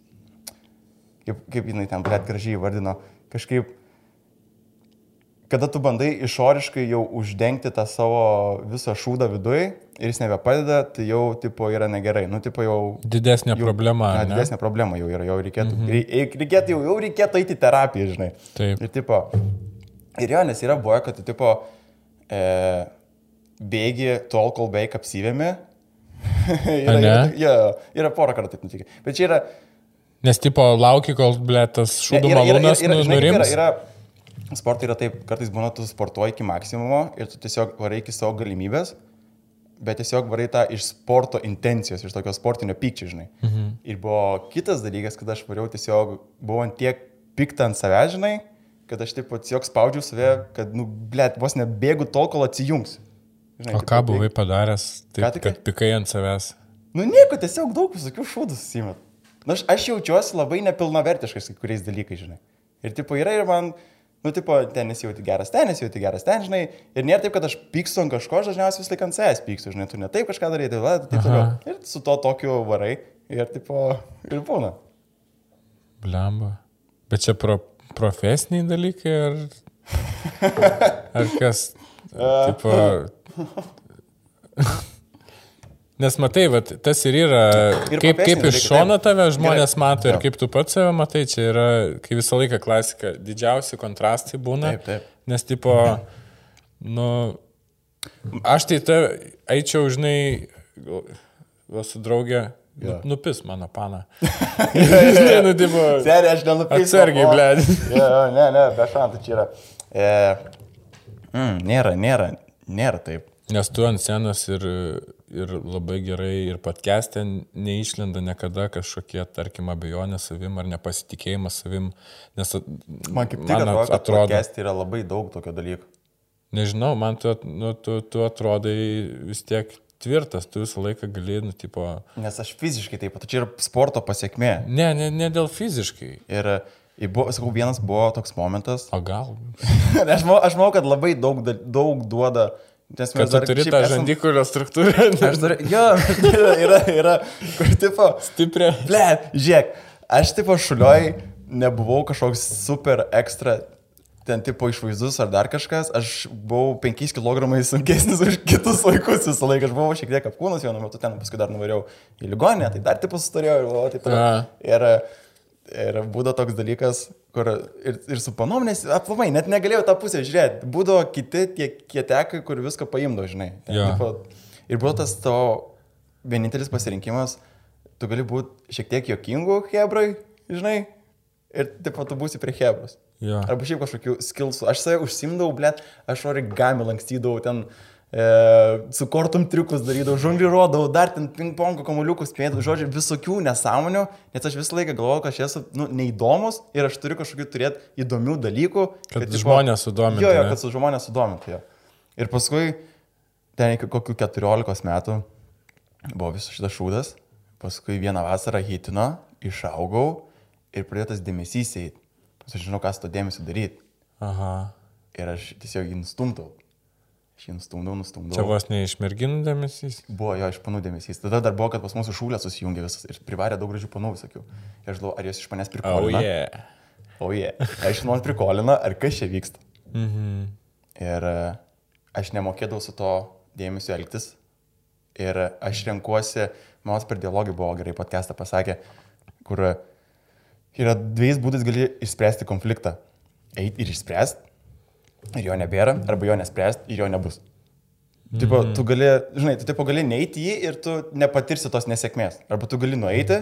kaip, kaip jinai ten, blėt, gražiai vardino, kažkaip, kada tu bandai išoriškai jau uždengti tą savo visą šūdą viduje ir jis nebepadeda, tai jau, tipo, yra negerai. Nu, tipo, jau... Didesnė jau, problema. Na, ne? didesnė problema jau yra, jau reikėtų, mhm. reikėtų, jau, jau reikėtų eiti terapiją, žinai. Taip. Ir tipo, ir jo, nes yra buvę, kad tu tipo e, bėgi tol, kol beveik apsivėmi. yra, yra, jo, yra porą kartų taip nutikę. Bet čia yra... Nes tipo lauki, kol blė tas šūdų yra- yra- malūnas yra- nurims. Yra, yra, sportai yra taip, kartais būna, tu sportuoji iki maksimumo ir tu tiesiog varai iki savo galimybės, bet tiesiog varai tą iš sporto intencijos, iš tokio sportinio pykčio, žinai. Mhm. Ir buvo kitas dalykas, kad aš variau tiesiog, buvau ant tiek piktą ant savęs, žinai, kad aš taip tiesiog spaudžiau save, kad, nu, blėt, vos nebėgu tol, kol atsijungs. Žinai, O tipo, ką tai- buvai padaręs, Ką taip, tik? kad pikai ant savęs? Nu nieko, tiesiog daug visokių šūdų susimet. Nu, aš, aš jaučiuosi labai nepilnavertiškas kai kuriais dalykais, žinai. Ir tipo yra ir man, nu, tipo, ten nesijauti geras, ten nesijauti geras, ten, žinai. Ir nėra taip, kad aš pykstu ant kažko, aš dažniausiai vis laik ant savęs pykstu, žinai, tu ne taip kažką darai, tai va, taip toliau. Ir su to tokiu varai. Ir tipo, ir būna. Blemba. Bet čia pro, profesiniai dalykai ar, ar kas? tipo, nes matai, vat, tas ir yra, Ir kaip, kaip iš šono tave žmonės Gerai. mato ir kaip tu pats save matai, čia yra, kai visą laiką klasika, didžiausi kontrastai būna. Taip, taip. Nes tipo, nu, aš tai te eičiau, žinai, su draugė. Nu, Jo. nupis mano pana. Žinai, nu, tipo, Serija, aš nenupirksiu. Atsargiai, bled. Ja, ne, ne, be šantų čia yra. E, mm, nėra, nėra, nėra taip. Nes tu ant scenos ir, ir labai gerai ir podcast'e neišlenda niekada kažkokie, tarkim, abejonės savim ar nepasitikėjimas savim. Nes Man kaip tik atrodo, kad atrodo podcast'e yra labai daug tokio dalyko. nežinau, man tu, nu, tu, tu atrodai vis tiek tvirtas, tu visą laiką gali, nu, tipo, Nes aš fiziškai taip pat, čia yra sporto pasiekmė. ne, ne, ne dėl fiziškai. Ir, ir buvo, sakau, vienas buvo toks momentas. O gal? aš, manau, aš manau, kad labai daug, da- daug duoda. Nes mes dar turi šiaip tą esam- žandikulio struktūrą. Aš dar, jo, yra, yra, yra, kur tipo, Stiprią. ble, žiūrėk, aš tipo šulioj nebuvau kažkoks super ekstra, ten tipo išvaizdus ar dar kažkas, aš buvau 5 kg sunkesnis už kitus vaikus visą laiką, aš buvau šiek tiek apkūnas vienu metu ten, paskui dar nuvariau į ligoninę, tai dar tipo sustorėjau ir buvau taip toliau. Ir, ir būdavo toks dalykas, kur ir, ir su panom, nes aplamai net negalėjau tą pusę žiūrėti, būdavo kiti tie kietekai, kur viską paimdavo, žinai. Ten, Jo. tipo, ir buvo tas tavo vienintelis pasirinkimas, tu gali būti šiek tiek jokingų hebrai, žinai, ir taip pat tu būsi prie hebros. Jo. Arba šiaip kažkokių skilsų. Aš save užsimdavau, blėt, aš origami lankstydavau ten, e, su kortum triukus darydavau, žongliruodavau, dar ten ping-pongo kamuoliukus spėdavau, žodžiu, visokių nesąmonių, nes aš visą laiką galvojau, kad aš esu nu, neįdomus ir aš turiu kažkokių turėti įdomių dalykų. Kad tipo- žmonės sudomintų, Jo, jo, kad su žmonės sudomintų. Jo. Ir paskui, ten iki kokių 14 metų buvo visas šitas šūdas, paskui vieną vasarą hitino, išaugau ir pradėtas dėmesys eiti. Aš žinau, ką su to dėmesiu daryti. Aha. Ir aš tiesiog jį nustumdau. Aš jį nustumdau, nustumdau. Čia vos ne iš merginų dėmesys. Buvo jo iš panų dėmesys. Tada dar buvo, kad pas mūsų šūlė susijungė visas ir privarė daug gražių panų visokių. Ir aš galvoju, ar jos iš manęs O, prikolina. oh, yeah. O jie. Aš man prikolina, ar kas čia vyksta. Mhm. Ir e, aš nemokėdavau su to dėmesio elgtis. Ir aš renkuosi, man per dialogį buvo gerai podcastą pasakė, kur yra dviejais būdais gali išspręsti konfliktą. Eiti ir išspręsti, ir jo nebėra, arba jo nespręsti, ir jo nebus. Tipo, tu gali, žinai, tu tipo gali neiti jį ir tu nepatirsi tos nesėkmės. Arba tu gali nueiti,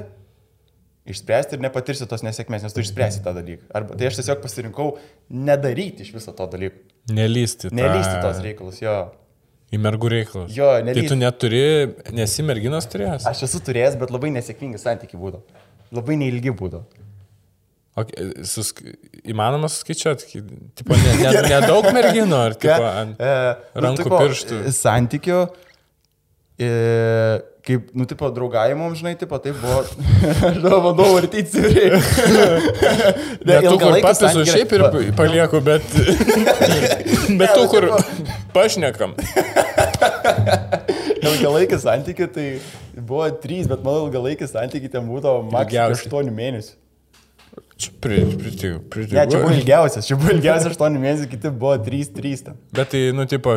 išspręsti ir nepatirsi tos nesėkmės, nes tu išspręsi tą dalyką. Arba tai aš tiesiog pasirinkau nedaryti iš viso to dalyko. Nelysti. tą- Nelysti tos reikalus, jo. Į mergų reikalus. Jo, Tai nelįst. tu neturi, nesi merginos turėjęs? Aš esu turėjęs, bet labai nesėkmingi santykiai būdavo. Labai neilgi būdavo. O, susk... Įmanoma suskaičiuoti, tipo, ne, ne, nedaug merginų, ar tipo, ant... e, rankų tipo, pirštų. e, Santykių. E, kaip, nu, tipo, draugavimom, žinai, tipo, tai buvo, aš dabar bandau vartyti stipriai. Bet tu kur papisu šiaip ir palieku, bet... bet tu kur pašnekam. Ilgalaikį santykių tai buvo trys, bet mano ilgalaikį santykių ten būdavo maksimum Ilgiausiai. 8 mėnesių. Čia pritikiu, Ne, čia buvo ilgiausias, čia buvo ilgiausias 8 mėnesių, kiti buvo 3-3 ten. Bet tai, nu, tipo,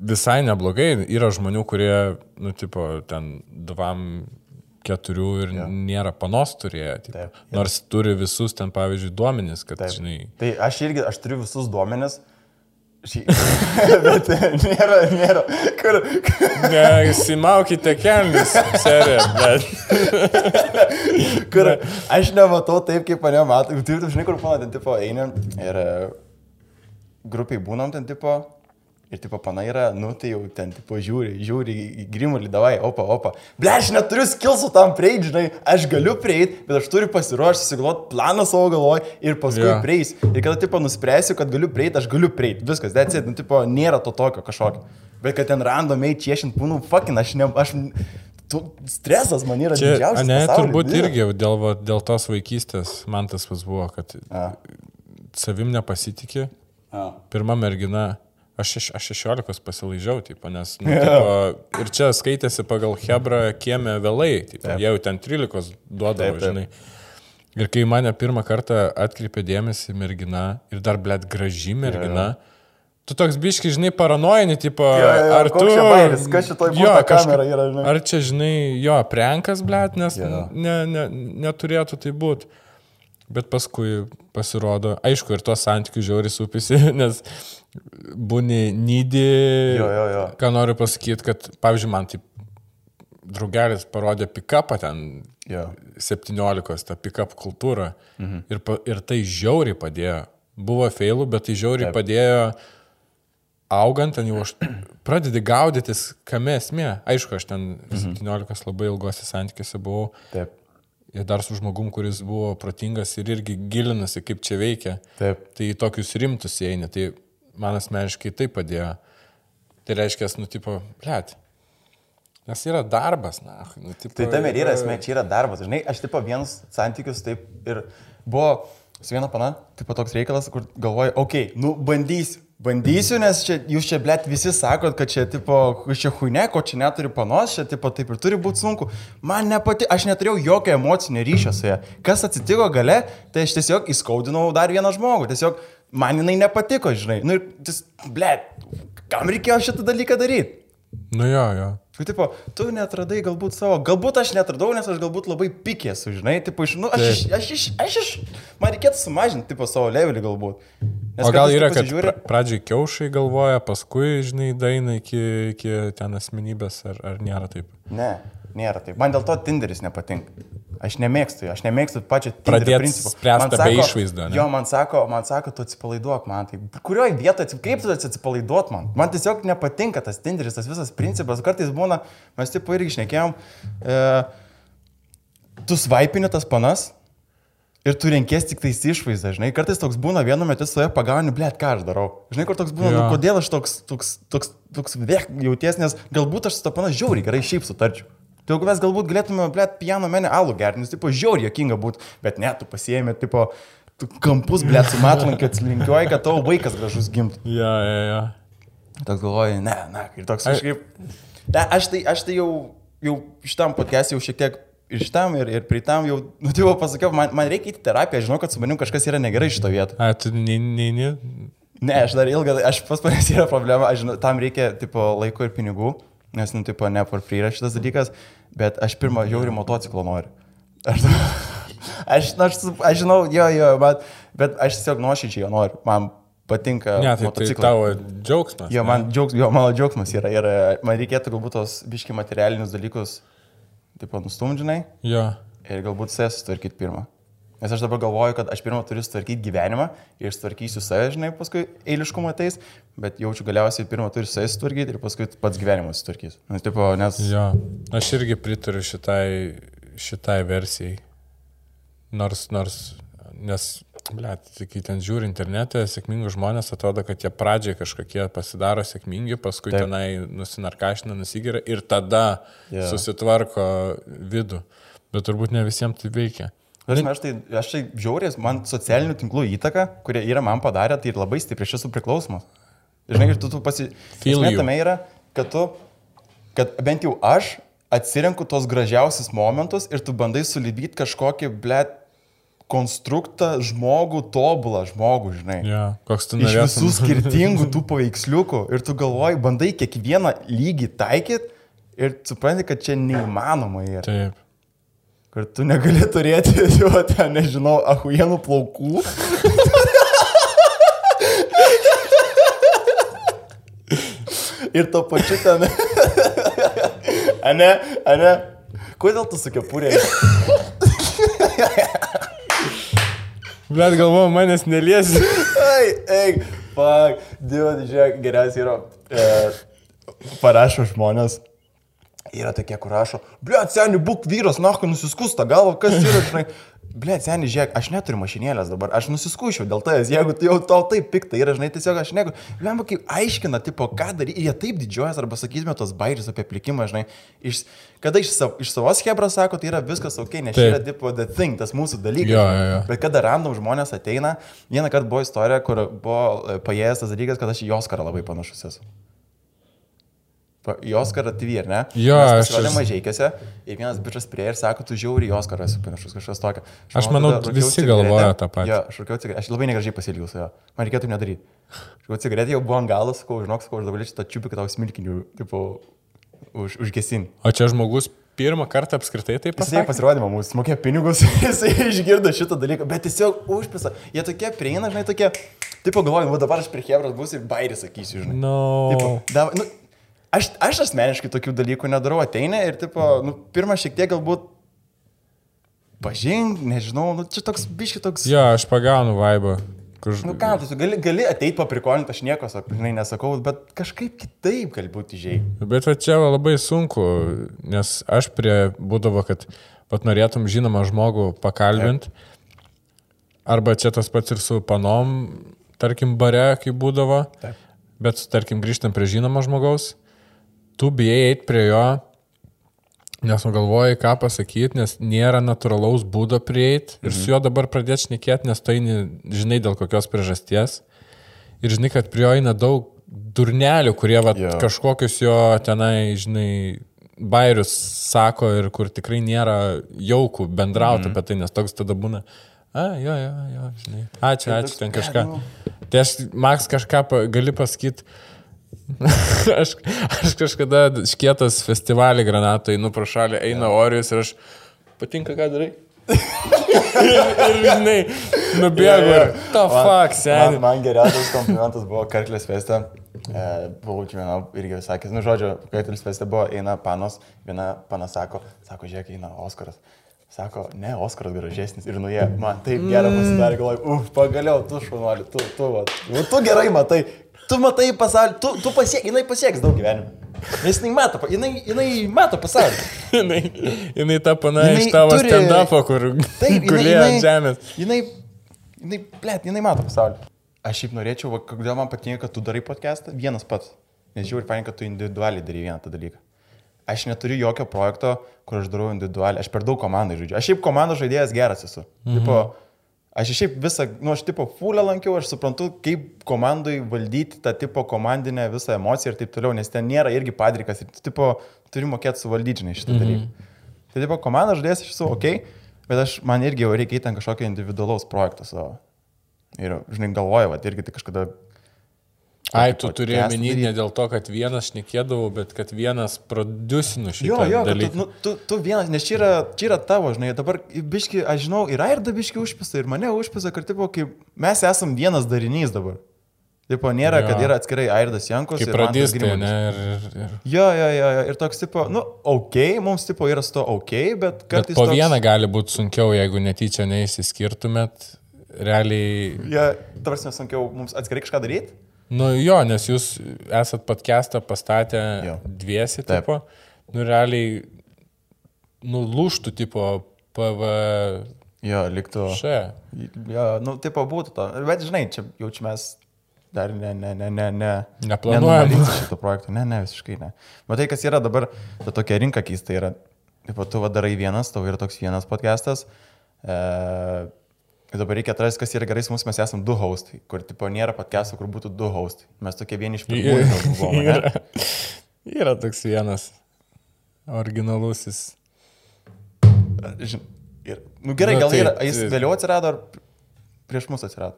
visai neblogai. Yra žmonių, kurie, nu, tipo, ten dvam keturių ir Jo. nėra panos turėję. Tipo. Taip. Nors turi visus ten, pavyzdžiui, duomenys, kad, Taip. žinai, Tai aš irgi, aš turiu visus duomenis. Šį... bet nėra, nėra. Kur, Neįsimaukite kelnis, serija, bet. kur aš nematau taip, kaip mane mato. Tu, tu žinai, kur pana ten tipo einam ir e, grupiai būnam ten tipo. Ir tipo pana yra, nu tai jau ten tipo žiūri, žiūri grimulį, davai, opa, opa. Ble, aš neturiu skilsų tam prieiti, žinai, aš galiu prieiti, bet aš turiu pasiruošti, susigalvoti planą savo galvoj ir paskui yeah. prieis. Ir kada tipo nuspręsiu, kad galiu prieiti, aš galiu prieiti. Viskas, it, nu tipo nėra to tokio kažkokio. Bet kad ten randomiai čiešint, nu, fucking, aš ne, aš... Tu, stresas man yra Čia, didžiausias. ne, pasauly, turbūt dieve. irgi dėl, dėl tos vaikystės man tas pas buvo, kad A. savim nepasitikė. A. Pirma mergina, aš, šeš- aš 16 pasilaižiau, tipo, nes, nu, tipo, ir čia skaitėsi pagal Hebrą kiemę vėlai, tipo, Taip. jau ten 13 duodavo, Taip, taip. žinai. Ir kai mane pirmą kartą atkreipė dėmesį mergina ir dar, blėt, graži mergina, tu toks biški, žinai, paranojani, tipo, Jo, jo, ar tu... bairis, kas šitoj Jo, kamera yra, žinai. Ar čia, žinai, jo, prenkas, blėt, nes Jo. ne, ne, neturėtų tai būti. Bet paskui pasirodo, aišku, ir tos santykių žiauri supisi, nes būni nydį. Jo, jo, jo. Ką noriu pasakyti, kad, pavyzdžiui, man taip draugelis parodė pick-upą ten Jo. 17, tą pick-up kultūrą. Mhm. Ir, pa, ir tai žiauriai padėjo. Buvo failų, bet tai žiauriai Taip. Padėjo augant, ten jau aš pradedi gaudytis, kame esmė. Aišku, aš ten Mhm. 17 labai ilgose santykiuose buvau. Taip, Ir dar su žmogum, kuris buvo protingas ir irgi gilinasi, kaip čia veikia. taip. Tai į tokius rimtus įeini. Tai man asmeniškai tai padėjo. Tai reiškia, nu, tipo, blėt. Nes yra darbas, na. Nu, tipo, Tai tam ir yra esmė, čia yra darbas. Žinai, aš tipo vienus santykius taip ir buvo su viena pana, tipo toks reikalas, kur galvoju, okei, okay, nu bandysiu. Bandysiu, nes čia, jūs čia, blėt, visi sakot, kad čia, tipo, čia huine, ko čia neturi panos, čia, tipo, taip ir turi būti sunku. Man nepati, aš neturėjau jokio emocinio ryšio su ja. Kas atsitiko gale, tai aš tiesiog įskaudinau dar vieną žmogų. Tiesiog man jinai nepatiko, žinai. Nu ir, blėt, kam reikėjo šitą dalyką daryti? Nu jo, jo. Tu, tipo, tu netradai galbūt savo, galbūt aš netradau, nes aš galbūt labai pikė esu, žinai, tipo, iš, nu, aš, aš, iš, aš, iš, man reikėtų sumažinti, tipo, savo levelį galbūt. Nes O gal yra, kad pra, pradžiai kiaušai galvoja, paskui, žinai, daina iki, iki ten asmenybės, ar, ar nėra taip? Ne, nėra taip. Man dėl to Tinderis nepatinka. Aš nemėgstu, aš nemėgstu pačio principų. spręst Man sako- išvaizdą, ne? Jo, man sako, man sako, tu atsipalaiduok man. Tai kurioje vietoje, kaip tu atsipalaiduot man? Man tiesiog nepatinka tas Tinderis, tas visas principas. Kartais būna, mes taip irgi išnekėjom, e, tu svaipini tas panas. Ir tu renkės tik tais išvaizdą, žinai, kartais toks būna vienu metu save pagauni, blėt, ką aš darau. Žinai, kur toks būna, Jo. nu, kodėl aš toks, toks, toks, toks vėk jauties, nes galbūt aš su to pana žiauriai gerai šiaip sutarčiau. Tai jeigu mes galbūt galėtume, blėt, piano menę alų gerti, nes, tipo, žiauriai jokinga būtų, bet ne, tu pasiemi, tipo, tu kampus, blėt, su matlankiu atsilinkioji, kad tavo vaikas gražus gimtų. Ja, ja, ja. Toks galvoji, ne, na, ir toks Ai- kažkaip. Ne, aš tai, aš tai jau, jau šitam podcast'e jau šiek tiek ir šitam, ir, ir pritam jau, nu, tai jau pasakiau, man, man reikia į terapiją, žinau, kad su manim kažkas yra negerai šito vietoje. A, tu nei, nei, nei. Ne, aš dar ilgą, aš pas manęs yra problema, aš žinau, tam reikia, tipo, laiko ir pinigų, nes, nu, tipo, ne for free yra šitas dalykas, bet aš pirmą žiaurį motociklą noriu. Aš, aš, aš, aš žinau, jo, jo, bet, bet aš tiesiog nuoširdžiai jo noriu, man patinka Ne, tai, tai tavo džiaugsmas. Jo, man džiaugs, jo, mano džiaugsmas yra ir man reikėtų galbūt tos biški materialinius dalykus, tipo, nustumdžinai Jo. ir galbūt save sutvarkyti pirmą. Nes aš dabar galvoju, kad aš pirmą turiu sutvarkyti gyvenimą ir sutvarkysiu save, žinai, paskui eiliškumo ateis, bet jaučiu galiausiai pirmą turiu save sutvarkyti ir paskui pats gyvenimas sutvarkys. Nes, tipo, nes... Jo. Aš irgi pritariu šitai, šitai versijai. Nors, nors, nes tai kai ten žiūri internete, sėkmingus žmonės atrodo, kad jie pradžiai kažkokie pasidaro sėkmingi, paskui Taip. Tenai nusinarkašina, nusigeria ir tada yeah. susitvarko vidų. Bet turbūt ne visiems tai veikia. Aš, aš tai, aš tai žiaurės, man socialinių tinklų įtaka, kurie yra man padarę, tai ir labai stipriai aš esu priklausomas. Žinai, ir tu, tu pasi... Feel Esmė you. tame yra, kad tu, kad bent jau aš atsirenku tos gražiausius momentus ir tu bandai sulibyti kažkokį, blėt, konstruktą žmogų, tobulą žmogų, žinai. Ja, koks tu Iš norėtum. visų skirtingų tų paveiksliukų ir tu galvoji, bandai kiekvieną lygį taikyti ir supranti, kad čia neįmanoma yra. Taip. Kur tu negali turėti, jo, ten, nežinau, ahuienų plaukų. Ir to pačiu ten. Ane, ane. Kodėl tu su kepurė? Bet galvoju, manęs neliesi. Ei, ei, fuck. Dievo, žiūrėk, geriausia yra. E, parašo žmonės. Yra tokie, kur rašo, ble, seniai, būk vyras, na, kai nusiskusta galva, kas yra, žinai. Ble, seniai, žiūrėk, aš neturiu mašinėlės dabar, aš nusiskušiau dėl tavęs, jeigu jau tau taip piktai yra, žinai, tiesiog aš negu. Ble, kaip aiškina, tipo, ką daryti, jie taip didžiuojas, arba sakytume tos bairius apie plikimą, žinai. Iš, kada iš, sav, iš savos hebras sako, tai yra viskas ok, nes čia yra, tipo, the thing, tas mūsų dalykas. Jo, jo, jo. Bet kada random žmonės ateina, vieną kartą buvo istorija, kur buvo e, paėjęs tas dalykas, kad aš į Oskarą labai panašus esu. Į Oskarą TV, ar ne? Jo, Mes aš pasirodėm esu- mažiekiuose ir vienas bičias prie ir sako, tu žiauri į Oskarą esi panašus kažkas tokio. Aš manau, tada visi galvoja tą patį. Jo, aš rūkiau aš labai negražiai pasilgiau su juo. Man reikėtų nedaryti. Aš cigaretę, jau buvo ant galo, sakau, žinok, sakau, aš dabar šitą čiupį, kad tau smilkinių, tipo, už, užgesin. O čia žmogus pirmą kartą apskritai taip pasakė. pasirodymą, mūsų mokėjo pinigus, jis išgirdo šitą dalyką, bet tiesiog užpisa. Jie tokie prieina, žinai, tokie, tipo galvoju, va dabar aš prie Hebros būsiu ir bairį sakysiu, žinai. No. Tipo, da, nu, aš, aš asmeniškai tokių dalykų nedarau, ateina ir, tipo, nu, pirmą šiek tiek galbūt pažink, nežinau, nu, čia toks biški toks... Jo, aš pagaunu vaibą. Kur... Nu ką, tu gali, gali ateiti paprikolinti, aš nieko, žinai, nesakau, bet kažkaip kitaip galbūt įžiai. Bet va čia va labai sunku, nes aš prie būdavo, kad pat norėtum žinomą žmogų pakalbinti. Arba čia tas pats ir su panom, tarkim, bare, kai būdavo. Taip. Bet, tarkim, grįžtant prie žinomo žmogaus, tu bijai eiti prie jo, nes nugalvoji, ką pasakyti, nes nėra natūralaus būdo prieiti ir su juo dabar pradėti šnekėti, nes tai eini, žinai dėl kokios priežasties. Ir žinai, kad prie jo eina daug durnelių, kurie va, Jo. kažkokius jo tenai, žinai, bairius sako ir kur tikrai nėra jaukų bendrauti mm. apie tai, nes toks tada būna. A, jo, jo, jo, žinai. Ačiū, Tai ačiū, ten kažką. nu. Tai aš, Maks, kažką gali pasakyti. aš, aš kažkada škėtas festivalį granatai, nu pro šalį eina Orijus ir aš patinka, ką darai. ir, ir, žinai, jo. ir To Man- fuck, Man, seniai. man geriausias komplimentas buvo Karklės feste. E, buvau čia viena irgi sakęs, nu žodžiu, Karklės feste buvo, eina panos, viena pana sako, sako, žiūrėk, eina Oskaras. Sako, ne, Oskaras gražesnis ir nuėjo. Man taip gerai pasidarė, galvoju, uf, pagaliau, tu šunuoli, tu, tu, va, nu, tu gerai matai, tu matai pasaulį, tu, tu pasiek, jinai pasieks daug gyvenimo. Nes jinai mato, jinai, jinai mato pasaulį. jinai, jinai ta pana iš tavo turi- stand-up'o, kur Taip, gulėjo ant žemės. Jinai, jinai, blėt, jinai mato pasaulį. Aš šiaip norėčiau, va, kodėl man patinka, kad tu darai podcastą vienas pats. Nes žiūri, patinka, kad tu individualiai darai vieną tą dalyką. Aš neturiu jokio projekto, kur aš darau individualiai. Aš per daug komandai žaidžiu. Aš šiaip komandos žaidėjas geras esu. Mhm. Tipo, aš šiaip visą, nu aš tipo fulę lankiau, aš suprantu, kaip komandai valdyti tą tipo komandinę visą emociją ir taip toliau, nes ten nėra irgi padrikas ir tipo turi mokėti suvaldyti, žinai, šitą mhm. dalyką. Tai tipo komandos žaidėjas aš esu ok, bet aš, man irgi jau reikia ten kažkokio individualaus projekto savo. Ir, žinai, galvoju, va, irgi tai kažkada... Ai, tu omeny daryt. ne dėl to, kad vienas šnekėdavau, bet kad vienas producinu šitą Jo, jo, kad dalyką. tu, nu, tu, tu vienas, nes čia yra, čia yra tavo, žinai, dabar biški, aš žinau, ir Airda biški užpisa, ir mane užpisa, kad, tipo, kaip mes esam vienas darinys dabar. Tipo, nėra, Jo. kad yra atskirai Airdas Jankus. Kaip ir Mantas pradės tai, Grimanis. ne? Ir, ir, ir. Jo, jo, jo, jo, ir toks, tipo, nu, ok, mums, tipo, yra su to ok, bet Bet kartais... po toks, vieną gali būti sunkiau, jeigu netyčia neįsiskirtumėt. Realiai, Ja, tarsi sunkiau mums atskirai kažką daryti. Nu jo, nes jūs esat podcastą pastatę Jo. dviesi, Taip. tipo, nu realiai, nulūštų, tipo, PV Jo, liktų. Šia. Jo, nu, tipo būtų to. Bet žinai, čia jaučiamės dar ne, ne, ne, ne, ne. Neplanuojam. nenumatysim šito projekto. Ne, ne, visiškai ne. Matai, kas yra dabar, ta tokia rinka keista yra. Taip, tu va darai vienas, tau yra toks vienas podcastas. E, dabar reikia atrasti, kas yra gerai mums, mes esame du hostai, kur tipo nėra podcast'o, kur būtų du hostai. Mes tokie vieni iš pirmųjų buvome. Yra, yra toks vienas originalusis. Žin- Ir, nu gerai, Nu, gal tai- yra, jis tai- vėliau atsirado ar prieš mus atsirado?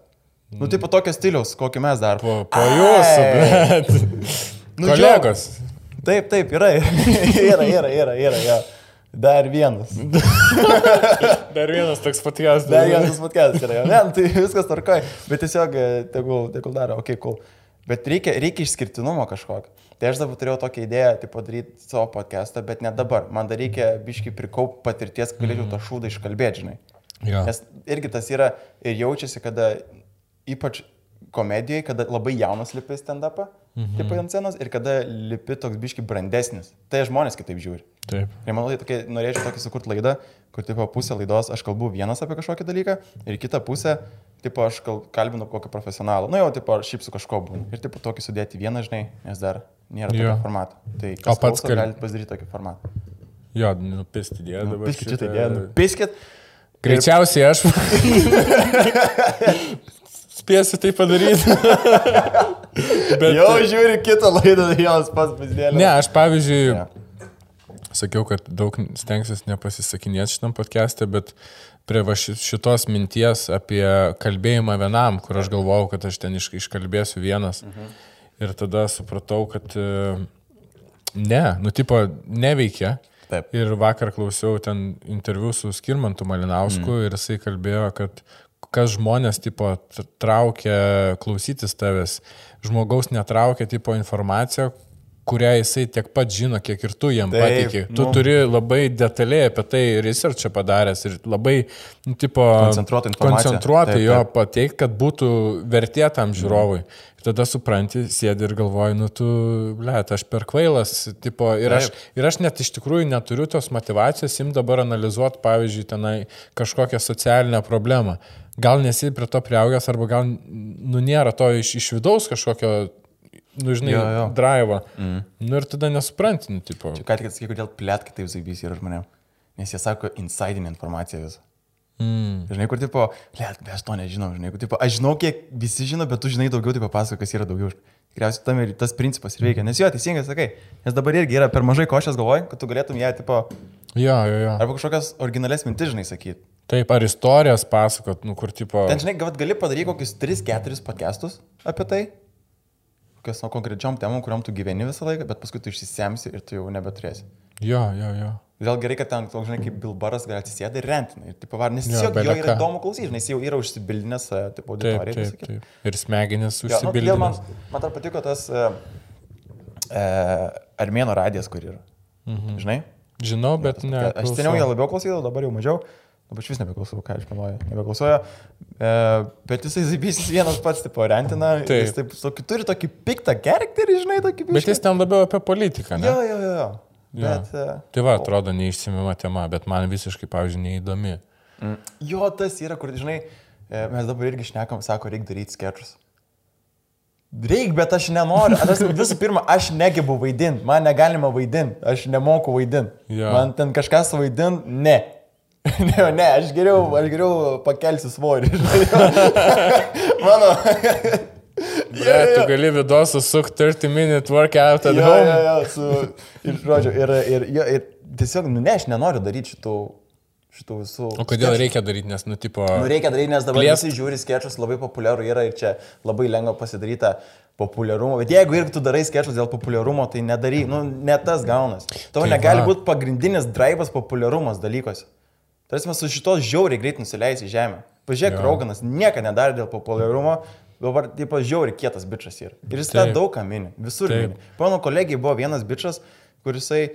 Nu, taip, tokio stiliaus, kokį mes dar. Po, po jūsų, bet. Nu, Kolegos. Taip, taip, yra, yra, yra, yra, yra, yra. Dar vienas. Dar vienas toks paties. Dar vienas podcastas yra. Ne, nu, tai viskas tvarkoja. Bet tiesiog, e, tegul, tegul daro, okei, okay, cool. Bet reikia, reikia išskirtinumo kažkokio. Tai aš dabar turėjau tokią idėją, tai padaryti savo podcastą, bet ne dabar. Man dar reikia biškai prikaupti patirties, kad galėčiau tą šūdą iškalbėti, žinai. Jo. Nes irgi tas yra ir jaučiasi, kada ypač komedijoje, kada labai jaunas lipi stand-upą, mhm. tipo ant scenos, ir kada lipi toks biški brandesnis. Tai žmonės kitaip žiūri. Taip. Ir manau, tai tokia, norėčiau tokį sukurti laidą, kur tipo pusę laidos aš kalbu vienas apie kažkokį dalyką ir kitą pusę, tipo aš kal, kalbinu kokį profesionalą. Nu jau, tipo, aš šiaip su kažko būnu. Ir tipo tokį sudėti vieną, žinai, nes dar nėra tokio Jo. formato. Tai O pats kal- galite pasidaryti tokį formatą. Jo, nupisti dėdę dabar. Piskit šitą idėją. Piskit. Greičiausiai aš. Spėsiu tai padaryti. Bet, Jau žiūri kitą laidą, jos pas pasidėlė. Ne, aš pavyzdžiui, Jo. sakiau, kad daug stengsiuosi nepasisakinėti šitam podcast'e, bet prie šitos minties apie kalbėjimą vienam, kur aš galvojau, kad aš ten iš, iškalbėsiu vienas. Mhm. Ir tada supratau, kad e, ne, nu tipo, neveikia. Taip. Ir vakar klausiau ten interviu su Skirmantu Malinausku mm. ir jisai kalbėjo, kad kas žmonės, tipo, traukia klausytis tavęs, žmogaus netraukia, tipo, informacija, kurią jisai tiek pat žino, kiek ir tu jam Taip, patikė. Tu nu. turi labai detaliai apie tai researchą padaręs ir labai, nu, tipo, Koncentruotą informaciją. koncentruotai Taip, jo taip. pateikti, kad būtų vertė tam žiūrovui. Ir tada supranti, sėdi ir galvoji, nu tu, ble, aš per kvailas, tipo, ir aš, Taip. ir aš net iš tikrųjų neturiu tos motivacijos im dabar analizuoti, pavyzdžiui, tenai kažkokią socialinę problemą. Gal nesi prie to prieaugęs, arba gal, nu, nėra to iš, iš vidaus kažkokio, nu, žinai, Jo, jo. drivo. Mm. Nu ir tada nesupranti, nu, tipo. Čia ką tik atsakai, kodėl plėtkai taip zaibys yra žmonėm. Nes jie sako insidinė informacija visą. Mm. Žinai, kur tipo, plėt, aš to nežinau, žinai, kur tipo, aš žinau, kiek visi žino, bet tu žinai daugiau, tai papasako, kas yra daugiau. Tikriausiai tam ir tas principas ir veikia. Nes jo, teisingai sakai. Nes dabar irgi yra per mažai košės galvoj, kad tu galėtum ją, tipo, Jo, jo, jo. arba kažkokias originales mintis, žinai, sakyti. Taip, ar istorijas pasakot, nu, kur, tipo. Ten, žinai, gal gali padaryti kokius 3-4 podcastus apie tai, kokias nuo konkrečiom temom, kuriuom tu gyveni visą laiką, bet paskui tu išsisemsi ir tu jau nebeturėsi. Jo, jo, jo. Vėl gerai, kad ten, toks, žinai, kaip Bilbaras gali atsisėsti ir rentina. Ir, tipo, var, nes Jo, tiesiog jo bele yra įdomu klausyti, žinai, jis jau yra užsibildinęs, e, tipo, Taip, auditoriją. taip, kita. taip. Ir smegenis Jo, nu, man, man dar patiko tas uh, uh, Armėno radijas, kur yra. Mhm. Žinai? Žinau, bet ne. Aš seniau ją labiau klausydavau, dabar jau mažiau. Dabar iš vis nebeklausau, ką aš meluoju. Nebeklausoju. E, bet jisai zaibys vienas pats, tipo, rentina. Taip. Jis taip, tokį, turi tokį piktą charakterį, žinai, tokį piktą. Bet jis ten labiau apie politiką, ne? Jo, jo, jo. jo. Bet, e, Tai va, atrodo neišsimima tema, bet man visiškai, pavyzdžiui, neįdomi. Jo, tas yra, kur, žinai, e, mes dabar irgi šnekam, sako, reikia daryti sketchus. Reikia, bet aš nenoriu. Aš, visų pirma, aš negebu vaidinti, man negalima vaidinti, aš nemoku vaidinti. Jo. Man ten kažkas vaidinti, ne. ne, ne, aš geriau, aš geriau pakelsiu svorį. Mano. Ne, tu gali vidos susuk 30 minute workout at jo, home. jo, jo, su, ir, žodžiu, ir, ir, jo, ir tiesiog, nu ne, aš nenoriu daryti šitų, šitų visų. O kodėl skečų. reikia daryti, nes, nu, tipo... Nu, reikia daryti, nes dabar Plėst. visi žiūri sketšus, labai populiaru yra ir čia labai lengva pasidaryta populiarumo. Bet jeigu ir tu darai sketšus dėl populiarumo, tai nedarai, nu, ne tas gaunas. Tau Tai negali būti pagrindinis drivas populiarumas dalykose. Tarsi mes su šitos žiauriai greit nusileis į žemę. Pažiūrėk, Jo. Rauganas nieko nedarė dėl populiarumo. Dabar, taip, žiauriai kietas bičias yra. Ir jis tą daug ką mini. Visur Taip. mini. Mano kolegijai buvo vienas bičias, kurisai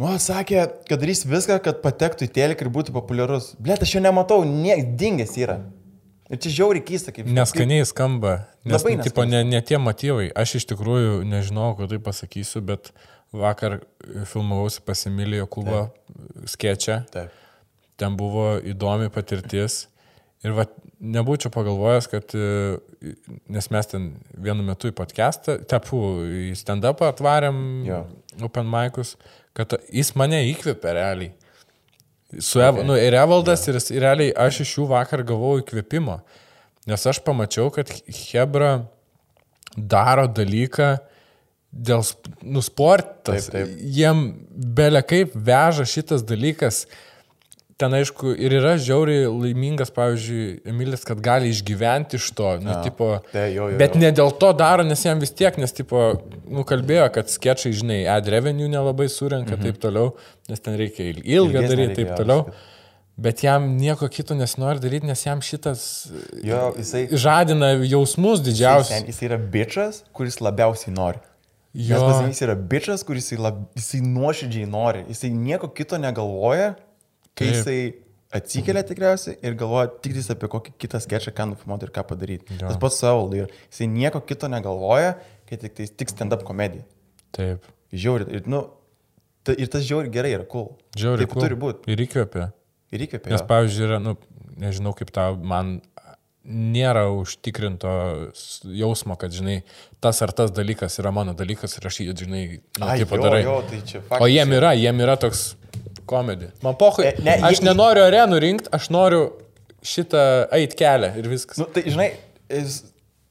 Man sakė, kad darys viską, kad patektų į teliką ir būtų populiarus. Blet, aš jo nematau, nie, dingęs yra. Ir čia žiauriai keista, kaip... Neskaniai skamba, nes, Labai nu, tipo, ne, neskaniai. ne tie motyvai. Aš iš tikrųjų nežinau, ką tai pasakysiu, bet vakar filmavausi pas Emilijo Kubą sketčą. Taip. Ten buvo įdomi patirtis. Ir va, nebūčiau pagalvojęs, kad, e, nes mes ten vienu metu į podcastą, tepu, į stand-upą atvarėm, Jo. open mic'us, kad jis mane įkvėpė realiai. Su okay. Ev, nu, ir Evaldas, ir, jis- ir realiai aš iš jų vakar gavau įkvėpimo. Nes aš pamačiau, kad Hebra daro dalyką dėl sp- nu, sportas. Taip, taip. Jiem belia kaip veža šitas dalykas. Ten aišku ir yra žiauriai laimingas, pavyzdžiui, Emilis, kad gali išgyventi iš to. Nu, Jo. tipo, Tai jo, jo, bet jo. ne dėl to daro, nes jam vis tiek, nes, tipo, nu, kalbėjo, kad sketšai, žinai, ad revenue nelabai surenka, mhm. taip toliau, nes ten reikia il- ilgą daryti, taip toliau. viskas. Bet jam nieko kito nesinori daryti, nes jam šitas Jo, jisai, žadina jausmus didžiausius. sen- jisai yra bičias, kuris labiausiai nori. Jo. Nes jis yra bičias, kuris jisai, lab, jisai nuoširdžiai nori. Jisai nieko kito negalvoja, kai Taip. jisai atsikelia tikriausiai ir galvoja tik tais apie kokį kitą sketchą, ką nufilmuoti ir ką padaryti. Jo. Tas pats savo ir jisai nieko kito negalvoja, kai tik, tais- tik stand-up komedija. Taip. Žiauri. Ir, nu, ta, ir tas žiauri gerai yra cool. Žiauriai. Taip cool. turi būti. Ir įkvėpia. Ir įkvėpia. Nes, jo. pavyzdžiui, yra, nu, nežinau kaip tau, man nėra užtikrinto jausmo, kad, žinai, tas ar tas dalykas yra mano dalykas ir aš jį, žinai, nu, Ai, kaip jo, padarai. jo, tai čia O jiem yra, jiem yra toks komedija. Man pohui, E, ne, aš jie- nenoriu arenų rinkti, aš noriu šitą eit kelią ir viskas. Nu, tai žinai,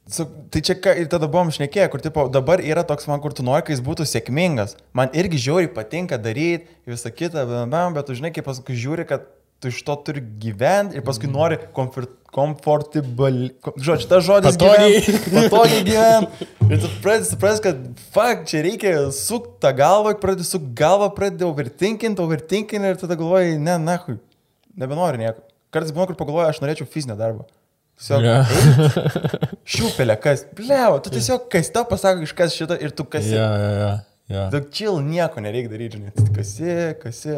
su, tai čia ir tada buvom šnekėję, kur tipo, dabar yra toks man, kur tu nori, kad jis būtų sėkmingas. Man irgi žiauriai patinka daryti visą kitą, bam, bam, bet tu žinai, kaip paskui žiūri, kad tu iš to turi gyventi ir paskui nori komfortable. Žodžiu, tas žodis Patogiai. gyvent, patogiai gyventi. Ir tu pradedi suprasti, kad, fuck, čia reikia sukti tą galvą, pradedi sukti galvą, pradedi overthinking, overthinking ir tada galvoji, ne, na, hui, nebenori nieko. Kartais būna, kur pagalvoju, aš norėčiau fizinio darbo. Tiesiog, yeah. šiupelė, kas, bleo, tu tiesiog, kas tau pasako iškas šitą ir tu kasi. Ja, ja, ja. ja. Daug chill nieko nereikia daryti, žinai, tu kasi, kasi.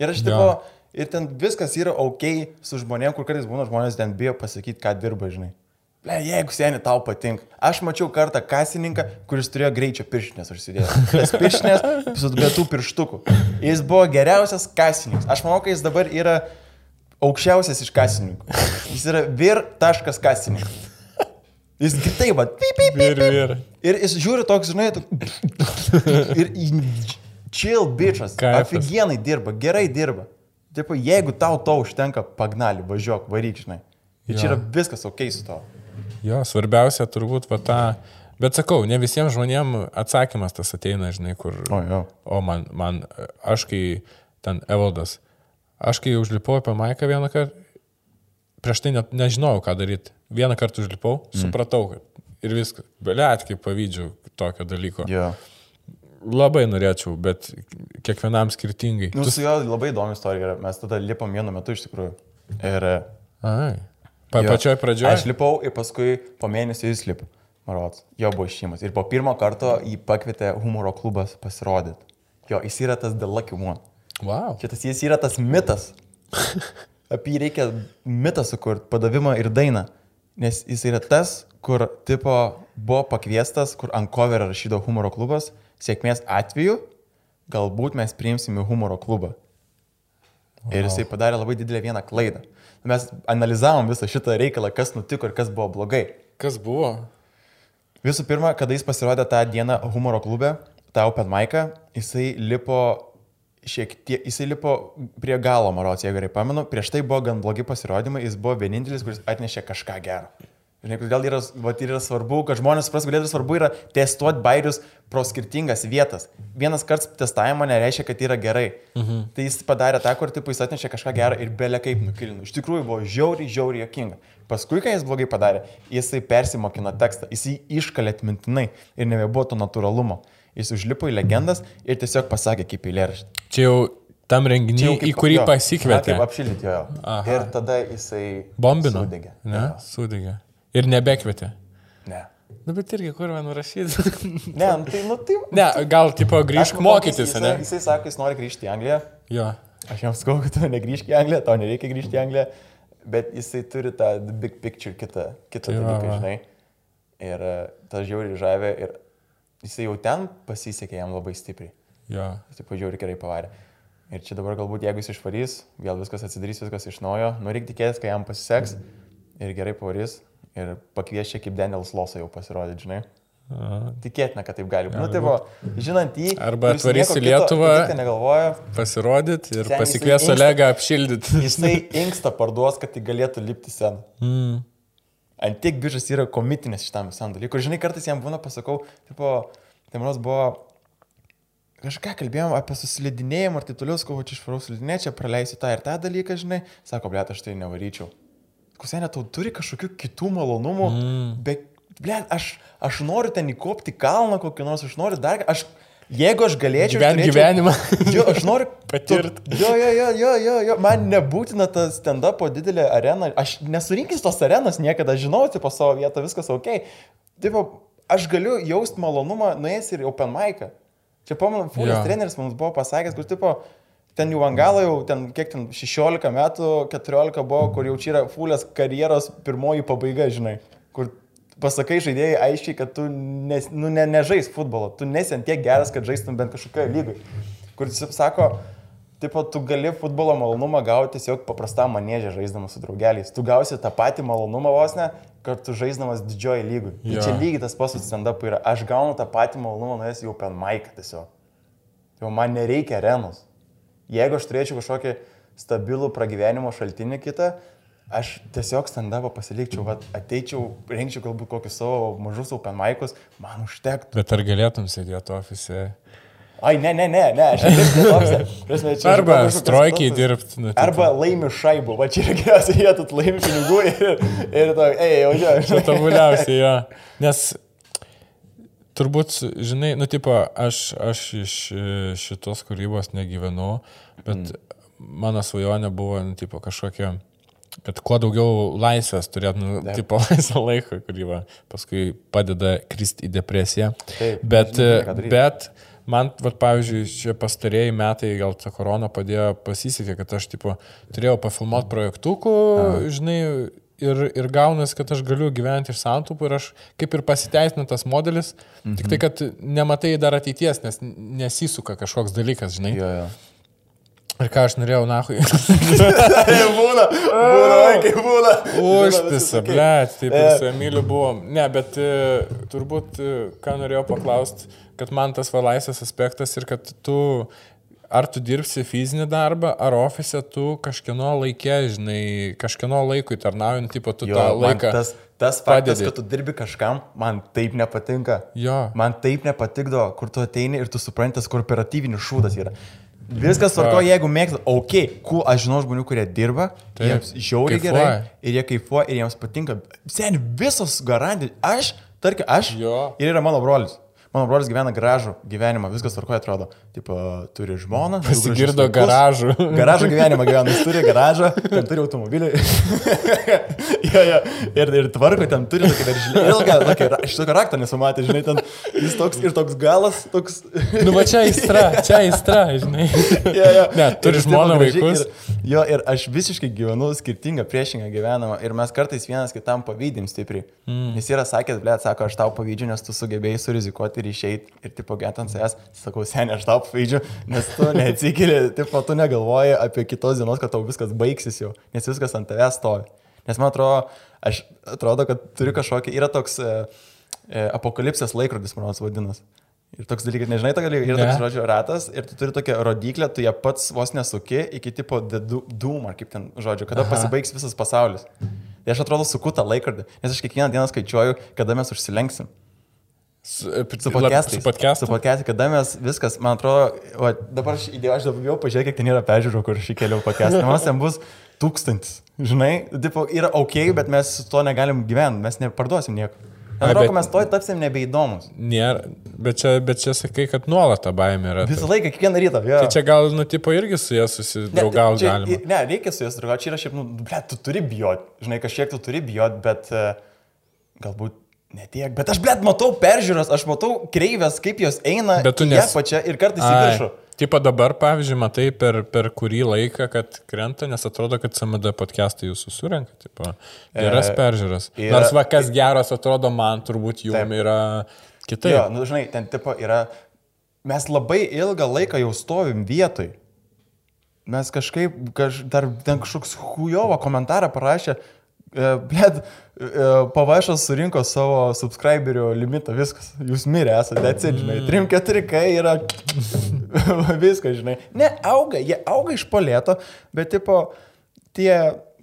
Ir aš Jo. tipo, ir ten viskas yra ok su žmonėm, kur kartais būna žmonės ten bijo pasakyti, ką dirba, žinai. Ble, jeigu seniai tau patinka. Aš mačiau kartą kasininką, kuris turėjo greičio pirštinės užsidėti. Tas pirštinės su be tų pirštukų. Jis buvo geriausias kasininkas. Aš manau, kad jis dabar yra aukščiausias iš kasininkų. Jis yra vir taškas kasininkas. Jis kitai, va, pip, pip, Ir, ir. Ir jis žiūri toks, žinai, tu... ir chill bičias. Aфиgenai dirba, gerai dirba. Taip, jeigu tau to užtenka, pagnali, važiuok, varyk, žinai. Ir čia yra viskas ok su to. Jo, svarbiausia turbūt va tą. Bet sakau, ne visiems žmonėms atsakymas tas ateina, žinai, kur... O, jo. O man, man, aš kai ten Evaldas, aš kai užlipau apie Maiką vieną kartą, prieš tai net nežinojau, ką daryti. Vieną kartą užlipau, mm. supratau, kad ir viskas. Belėt, kaip pavyzdžių tokio dalyko. Jo. Labai norėčiau, bet kiekvienam skirtingai. Nu, su juo labai įdomi istorija yra. Mes tada lipom vienu metu iš tikrųjų. Ir... Ai. Pa, jo, pačioj pradžioje. Aš lipau ir paskui po mėnesio jis lipo. Marots. Jo buvo išėjimas. Ir po pirmo karto jį pakvietė humoro klubas pasirodyti. Jo, jis yra tas The Lucky One. Wow. Čia tas jis yra tas mitas. Apie jį reikia mitą sukurti, padavimą ir dainą. Nes jis yra tas, kur tipo buvo pakviestas, kur ant coverio rašydavo humoro klubas, sėkmės atveju galbūt mes priimsime į humoro klubą. Ir jisai padarė labai didelę vieną klaidą. Mes analizavom visą šitą reikalą, kas nutiko ir kas buvo blogai. Kas buvo? Visų pirma, kada jis pasirodė tą dieną humoro klube, tą Open Maiką, jisai lipo šiek tiek, jisai lipo prie galo, marots, jeigu gerai pamenu, prieš tai buvo gan blogi pasirodymai, jis buvo vienintelis, kuris atnešė kažką gero. Žinai, kodėl yra, vat, yra svarbu, kad žmonės supras, kodėl yra svarbu yra testuoti bairius pro skirtingas vietas. Vienas kartas testavimo nereiškia, kad yra gerai. Mhm. Tai jis padarė tą, kur tipo, jis atnešė kažką gerą ir belė kaip nukilino. Iš tikrųjų buvo žiauriai, žiauriai jokinga. Paskui, kai jis blogai padarė, jisai persimokino tekstą, jis jį iškalė atmintinai ir nebebuvo to natūralumo. Jis užlipo į legendas ir tiesiog pasakė kaip eilėraštį. Čia jau tam renginiui, į kurį pasikvietė. na, Kaip apšildyti jo. Aha. Ir tada jisai... Bombino. Sudegė. Ne, sudegė. Ir nebekvietė. Ne. Na, bet irgi kur man rašyti. Ne, nu tai, nu tai... ne, gal, tipo, Aš grįžk manau, mokytis, jisai, ne? Jisai sako, jis nori grįžti į Angliją. Jo. Aš jam sakau, kad tu negrįžk į Angliją, tau nereikia grįžti į Angliją, bet jisai turi tą big picture, kitą, kitą Tai dalyką, žinai. Ir e, tas žiauriai žavė ir jisai jau ten pasisekė jam labai stipriai. Jo. Jis taip žiauriai gerai pavarė. Ir čia dabar galbūt jeigu jis išvarys, vėl viskas atsidarys, viskas iš naujo, nu reikia tikėtis, kad jam pasiseks ir gerai pavarys ir pakvies čia kaip Daniels Losą jau pasirodyti, žinai. Tikėtina, kad taip gali būti. Nu, tai va, žinant jį. Arba atvarys į Lietuvą. tai Pasirodyti ir Seni, pasikvies Olegą apšildyti. jisai inksta parduos, kad tik galėtų lipti seną. Mm. Ant tiek biržas yra komitinės šitam visam dalykui. Žinai, kartais jam būna, pasakau, tipo, tai manos buvo, kažką kalbėjom apie susilidinėjimą ir taip toliau, sakau, čia išvarau slidinė, čia praleisiu tą ir tą dalyką, žinai. Sako, blėt, aš tai nevaryčiau. Kusenė, tau turi kažkokių kitų malonumų, mm. bet, blėt, aš, aš noriu ten įkopti kalną kokį nors, aš noriu dar, aš, jeigu aš galėčiau... aš Gyvent turėčiau- gyvenimą. Jo, aš noriu Patirt. Tu- Jo, jo, jo, jo, jo, jo. Man nebūtina ta stand-upo didelė arena. Aš nesurinkęs tos arenos niekada, žinau, tipo savo vietą, viskas ok. Taip, aš galiu jausti malonumą, nuėjęs ir open mic. Čia pamenu, Fulės Jo. treneris mums buvo pasakęs, kur tipo, ten jau Angalo jau, ten kiek ten 16 metų, 14 buvo, kur jau čia yra Fulės karjeros pirmoji pabaiga, žinai. Kur pasakai žaidėjai aiškiai, kad tu nes, nu, ne, nežais futbolo, tu nesi ant tiek geras, kad žaistum bent kažkokioje lygoje. Kur jis sako, pat tu gali futbolo malonumą gauti tiesiog paprastam manėžė žaisdamas su draugeliais. Tu gausi tą patį malonumą vos ne, kad tu žaisdamas didžioji lygui. Tai Jo. čia lygiai tas pats su stand-up yra. Aš gaunu tą patį malonumą nuėjęs jau pen maiką tiesiog. Tai man nereikia arenos. Jeigu aš turėčiau kažkokį stabilų pragyvenimo šaltinį kitą, aš tiesiog stand-upą pasilikčiau, vat, ateičiau, rengčiau galbūt kokius savo mažus open maikus, man užtektų. Bet ar galėtum sėdėti ofise? Ai, ne, ne, ne, ne, aš nežinau. Arba strojkiai dirbti. Nu, tipo. Arba laimi šaibų, va čia yra geriausia vieta, laimi pinigų ir, ir to, ei, jau Čia čia. tobuliausiai, jo. Nes turbūt, žinai, nu, tipo, aš, aš iš e, šitos kūrybos negyvenau, bet mm. mano svajonė buvo, nu, tipo, kažkokia, kad kuo daugiau laisvės turėt, nu, Taip. tipo, laisvą laiką, kurį paskui padeda kristi į depresiją. Taip, bet, žinai, ką daryt. bet man, vat, pavyzdžiui, čia pastarėjai metai, gal ta korona padėjo pasisekė, kad aš, tipo, turėjau pafilmuoti projektukų, žinai, ir, ir gaunas, kad aš galiu gyventi iš santupų ir aš kaip ir pasiteisinu tas modelis, mhm. tik tai, kad nematai dar ateities, nes nesisuka kažkoks dalykas, žinai. Jo, jo. Ir ką aš norėjau, nahui. būna, būna, kai būna. Užpisa, visi taip E. su Emiliu buvom. Ne, bet e, turbūt, e, ką norėjau paklausti, kad man tas va laisvės aspektas ir kad tu, ar tu dirbsi fizinį darbą, ar ofise tu kažkieno laikė, žinai, kažkieno laikui tarnaujant, tipo, tu Jo, tą laiką. tas, tas faktas, padedi. kad tu dirbi kažkam, man taip nepatinka. Jo. Man taip nepatikdo, kur tu ateini ir tu supranti, tas korporatyvinis šūdas yra. Viskas tvarko, jeigu mėgstat, ok, kuo aš žinau žmonių, kurie dirba, Taip, jiems žiauriai gerai ir jie kaifuoja ir jiems patinka. Sen, visos garantijos, aš, tarkim, aš Jo. ir yra mano brolis. Mano brolis gyvena gražų gyvenimą, viskas tvarkoja, atrodo. Tipo, turi žmoną. Pasigirdo garažų. Garažo gyvenimą gyvena, jis turi garažą, ten turi automobilį. ja, ja. ir, ir tvarko, ten turi tokį darželį. Ilgą, tokį, ra- aš tokio rakto nesumatė, žinai, ten jis toks ir toks galas, toks... Nu, va čia aistra, čia aistra, žinai. ja, ja. Ne, turi žmoną, vaikus. Ir, jo, ir aš visiškai gyvenu skirtingą, priešingą gyvenimą. Ir mes kartais vienas kitam pavydim stipriai. Mm. Jis yra sakęs, ble, sako, aš tau pavydžiu, nes tu sugebėjai surizikuoti ir išeiti. Ir tipo, get ant savęs, sakau, seniai, aš tau pavydžiu, nes tu neatsikeli, tipo, tu negalvoji apie kitos dienos, kad tau viskas baigsis jau, nes viskas ant tavęs stovi. Nes man atrodo, aš atrodo, kad turi kažkokį, yra toks e, apokalipsės laikrodis, man rodos, vadinasi. Ir toks dalykas, nežinai, tokio dalyko, yra toks žodžio ratas ir tu turi tokią rodiklę, tu ją pats vos nesuki iki tipo doom, ar kaip ten žodžio, kada Aha. pasibaigs visas pasaulis. Tai aš atrodo suku tą laikrodį, nes aš kiekvieną dieną skaičiuoju, kada mes užsilenksim. Su, Su podcastais. Su podcastu. Su podcastai, kada mes viskas, man atrodo, o, dabar aš įdėjau, aš dabar jau pažiūrėjau, kiek ten yra peržiūrų, kur aš įkeliau podcastą. Man ten bus tūkstantis. Žinai, tipo, yra ok, bet mes su to negalim gyventi, mes neparduosim nieko. Atrodo, bet- mes toj tapsim nebeįdomus. Nėra, bet čia, bet čia sakai, kad nuolat ta baimė yra. Visą laiką, kiekvieną rytą. Jo. Tai čia gal, nu, tipo, irgi su jie susidraugauti galima. Ne, reikia su jais draugauti, čia yra šiaip, nu, ble, tu turi bijot, žinai, kažkiek tu turi bijot, bet uh, galbūt netiek. Bet aš, ble, matau peržiūras, aš matau kreivės, kaip jos eina Bet tu į nes- apačią ir kartais į viršų. Tipo dabar, pavyzdžiui, matai per, per kurį laiką, kad krenta, nes atrodo, kad CMD podcastai jūsų surenka, tipo, geras E, peržiūras. yra- Nors va, kas geras atrodo man, turbūt jum Taip. yra kitaip. Jo, nu, žinai, ten tipo yra, mes labai ilgą laiką jau stovim vietoj. mes kažkaip, kaž, dar ten kažkoks hujovo komentarą parašė, e, blėd, e, pavašas surinko savo subscriberių limitą, viskas, jūs mirė esate, that's it, žinai, 3-4K yra viskas, žinai. Ne, auga, jie auga iš palėto, bet tipo, tie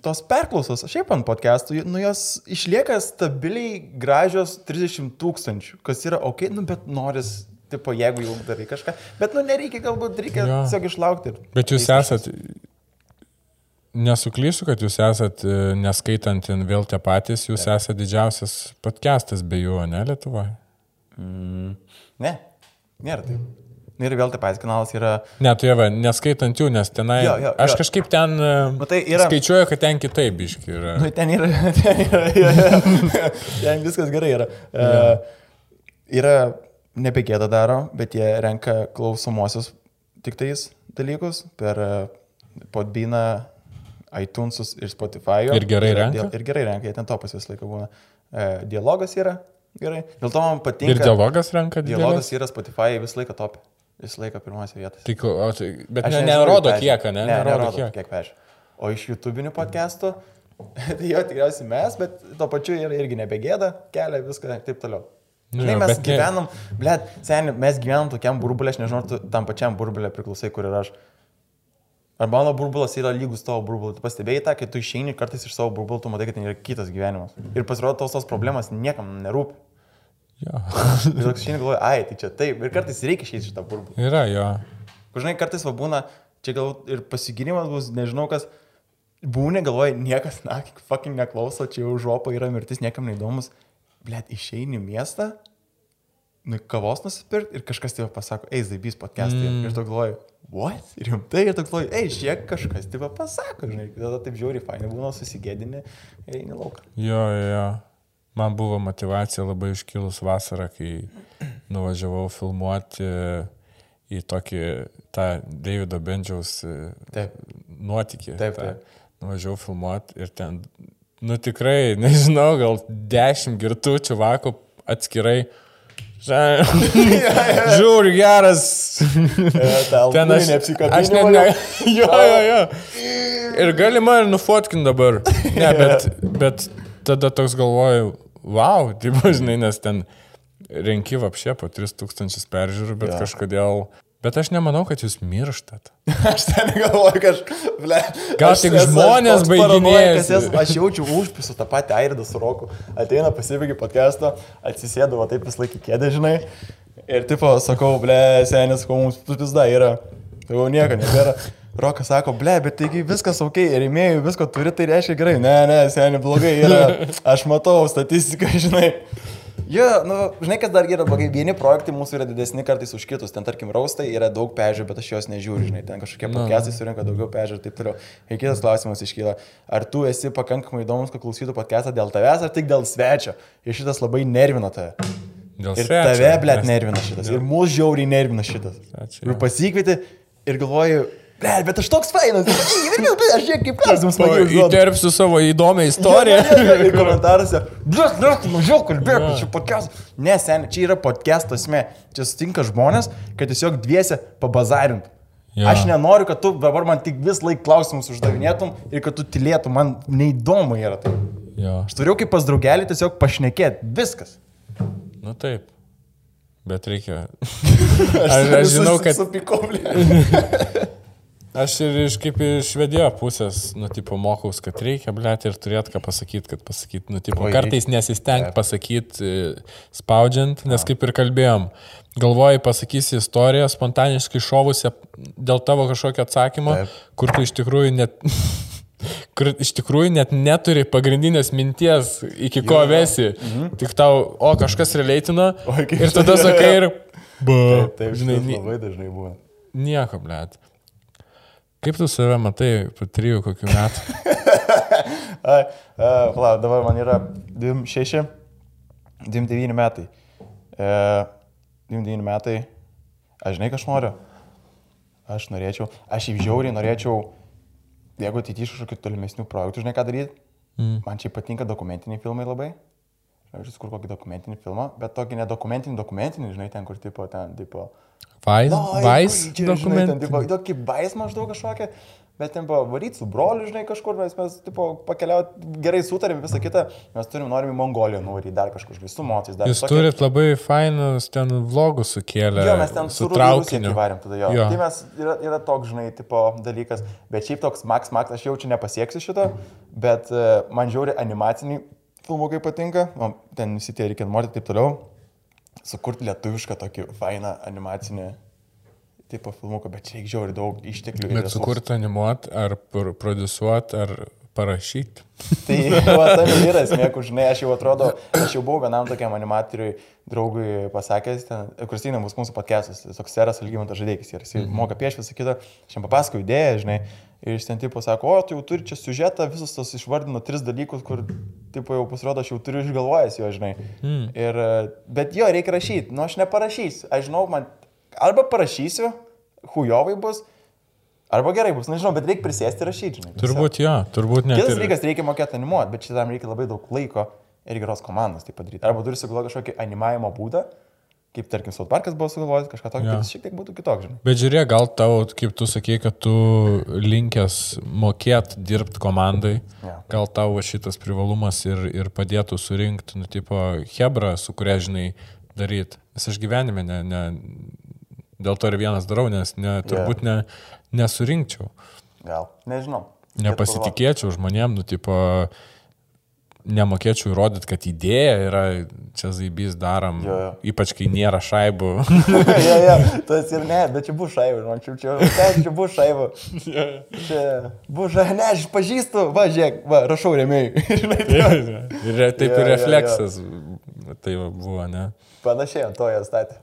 tos perklausos, šiaip ant podcastų, nu jos išlieka stabiliai gražios 30 tūkstančių, kas yra ok, nu bet noris, tipo, jeigu jau darai kažką, bet nu nereikia, galbūt reikia Jo. tiesiog išlaukti. Bet jūs esat, nesuklysiu, kad jūs esat, e, neskaitant vėl tie patys, jūs esat didžiausias podcastas be jų, ne Lietuvoje? Mm, ne, nėra taip. Nu Ir vėl taip pat kanalas yra, Ne, tu jau, neskaitant jų, nes tenai, Jo, jo, aš jo. kažkaip ten e, Matai, yra- skaičiuoju, kad ten kitaip biški yra. nu ten yra, ten yra, ja, ja, ten viskas gerai yra. Uh, yra nebegėda daro, bet jie renka klausomosius tik tais dalykus per podbyną, iTunesus ir Spotify. Ir gerai renka? Ir gerai renka, jie ten topas visą laiką būna. Uh, dialogas yra gerai. Dėl to man patinka. Ir dialogas renka Dialogas dialogas. yra Spotify visą laiką top. Visą laiką pirmose vietose. Ko- o, bet Aš ne, nerodo kiek, ne? Ne, nerodo kiek. kiek peržiūrų. O iš YouTube'inių podcastų, tai jo tikriausiai mes, bet tuo pačiu ir, irgi nebegėda, kelia viską ir taip toliau. Nu Žinai, mes bet gyvenam, blėt, seniai, mes gyvenam tokiam burbulė, aš nežinau, tu tam pačiam burbulė priklausai, kur ir aš. Ar mano burbulas yra lygus tavo burbului? Tu pastebėjai tą, kai tu išeini kartais iš savo burbulo, tu matai, kad ten yra kitas gyvenimas. Ir pasirodo, tos tos problemas niekam nerūpi. Jo. Ir toks išeini galvoji, ai, tai čia taip. Ir kartais reikia išeiti iš tą burbulą. Yra, jo. Žinai, kartais va būna, čia gal ir pasiginimas bus, nežinau kas, būni, galvoji, niekas, na, fucking neklauso, čia jau žopa yra mirtis, niekam neįdomus. Blet, išeini miestą, nu, kavos nusipirkti ir kažkas tėvą pasako, eis, zaibys podcast'ai. Mm. Ir tu galvoji, what? Rimtai, ir galvoji, eis, žiūrėk, kažkas tėvą pasako, žinai, tada taip žiauriai fainai būna susigėdinį ir eini lauką. Jo, jo, jo. Man buvo motivacija labai iškilus vasarą, kai nuvažiavau filmuoti į tokį tą Davido Bendžiaus e, Taip. nuotykį. Taip, taip. Nuvažiavau filmuoti ir ten, nu tikrai, nežinau, gal dešimt girtų čivakų atskirai. Žiūri geras. Ten aš, aš net ne. Jo, jo, jo. Ir galima ir nufotkin dabar. Ne, bet, bet tada toks galvoju, wow, tai žinai, nes ten renki vapšė po 3000 peržiūrų, bet ja. kažkodėl... Bet aš nemanau, kad jūs mirštat. Aš ten galvoju, kad aš, ble. Gal aš tik esu žmonės baiginėjasi. Aš jaučiu užpisų tą patį Airidą su Roku. Ateina, pasibaigia podcast'o, atsisėdu, va taip vis laikį kėdė, žinai. Ir tipo, sakau, ble, senis, sakau, mums pizda yra. Jau nieko nebėra. Rokas sako, ble, bet taigi viskas ok, rėmėjų visko turi, tai reiškia gerai. Ne, ne, seniai blogai yra. Aš matau statistiką, žinai. Jo, nu, žinai, kas dar yra blogai, vieni projektai mūsų yra didesni kartais už kitus, ten tarkim raustai yra daug pežiūrų, bet aš juos nežiūriu, žinai, ten kažkokie podcastai surinka daugiau pežiūrų ir taip toliau. Ir kitas klausimas iškyla, ar tu esi pakankamai įdomus, kad klausytų podcastą dėl tavęs ar tik dėl svečio? Ir šitas labai nervina tave. Dėl Ir svečio, tave, blėt, nervina šitas. Ir mūsų žiauriai nervina šitas. Svečio, Ir pasikvieti ir galvoju, ble, bet aš toks fainas. Aš žiūrėk, kaip klausimus užduodu. Įterpsiu savo įdomią istoriją. Ir komentaruose, blės, blės, mažiau kalbėk, čia podcast. Ne, sen, čia yra podcast esmė. Čia sutinka žmonės, kad tiesiog dviese pabazarint. Jo. Aš nenoriu, kad tu dabar man tik vis laik klausimus uždavinėtum ir kad tu tylėtum, man neįdomu yra tai. Jo, Aš turiu kaip pas draugelį tiesiog pašnekėti, viskas. nu taip. Bet reikia. Aš, aš žinau, kad Supikau. Aš ir iš kaip iš švedėjo pusės, nu, tipo, mokaus, kad reikia, blėt, ir turėt ką pasakyti, kad pasakyti, nu, tipo, kartais nesisteng pasakyti, spaudžiant, nes kaip ir kalbėjom, galvoji, pasakysi istoriją spontaniškai šovusią dėl tavo kažkokio atsakymo, Taip. kur tu iš tikrųjų net... kur iš tikrųjų net neturi pagrindinės minties, iki ko vesi. Mhm. Tik tau, o kažkas kaip Ir tada sakai ir... Ba, Taip, taip, žinai, labai dažnai būna. Nieko, blėt. Kaip tu save matai po trijų kokių metų? Ai, uh, pala, dabar man yra 26, 29 metai. Uh, 29 metai. Aš žinai, ką aš noriu? Aš norėčiau, aš į žiauriai norėčiau, jeigu ateityje kažkokių tolimesnių projektų, žinai ką daryti. Mm. Man čia patinka dokumentiniai filmai labai. Aš kur kokį dokumentinį filmą, bet tokį nedokumentinį, dokumentinį, žinai, ten kur tipo, ten, tipo. Vais, "Oi, vais dokumentai. tokį bais maždaug kažkokią, bet ten buvo varyti su broliu, žinai, kažkur, mes, mes tipo, pakeliauti, gerai sutarėm visą kitą, mes turim, norim į Mongoliją nuvaryti, dar kažkur, su motais, dar Jūs tokią- turit labai fainus ten vlogus sukėlę. Jo, mes ten su su traukiniu varėm tada jo. Jo. Tai mes yra, yra toks, žinai, tipo dalykas, bet šiaip toks Max Max, aš jaučiu nepasieksiu šito, bet uh, man žiauri animaciniai filmukai patinka, man ten visi tie reikia morti ir taip toliau, sukurti lietuvišką tokį fainą animacinį tipo filmuką, bet čia reikia žiauri daug išteklių. Bet sukurti animuot, ar pr- produsuot, ar parašyti. Tai va, tam yra esmė, kur žinai, aš jau atrodo, aš jau buvau vienam tokiam animatoriui, draugui pasakęs, Kristina bus mūsų podcastas, toks seras Algymantas Žadeikis ir jis mm -hmm. moka piešti visą kitą, aš jam papasakau idėją, žinai, ir jis ten tipo sako, o, tu jau turi čia siužetą, visus tos išvardino tris dalykus, kur, tipo, jau pasirodo, aš jau turiu išgalvojęs jo, žinai. Mm. Ir, e, bet jo, reikia rašyti, nu aš neparašysiu, aš žinau, man, arba parašysiu, hujovai bus, arba gerai bus, nežinau, bet reikia prisėsti ir rašyti, žinai. Turbūt jo, turbūt net. Kitas dalykas, reikia mokėti animuoti, bet šitam reikia labai daug laiko ir geros komandos tai padaryti. Arba turi sugalvoti kažkokį animavimo būdą, kaip tarkim South Parkas buvo sugalvojęs, kažką tokio, Jo. kad šiek tiek būtų kitoks, žinai. Bet žiūrėk, gal tau, kaip tu sakei, kad tu linkęs mokėt dirbti komandai, Jo. gal tau va šitas privalumas ir, ir padėtų surinkti, nu, tipo, Hebra, su kuria, žinai, daryti. Nes aš gyvenime ne, ne, dėl to ir vienas darau, nes ne, turbūt ne, nesurinkčiau. Gal, nežinau. Nepasitikėčiau žmonėm, nu, tipo, nemokėčiau įrodyti, kad idėja yra čia zaibys darom, Jo, jo. ypač kai nėra šaibų. ja, ja, tas ir ne, bet čia bus šaivų, man čia, čia, čia, čia bus šaivų. Čia bus šaivų, ne, aš pažįstu, va, žiūrėk, va, rašau. Žinai, tai ir taip Jo, ir jo, refleksas. Tai va buvo, ne? Panašiai ant to jie statė.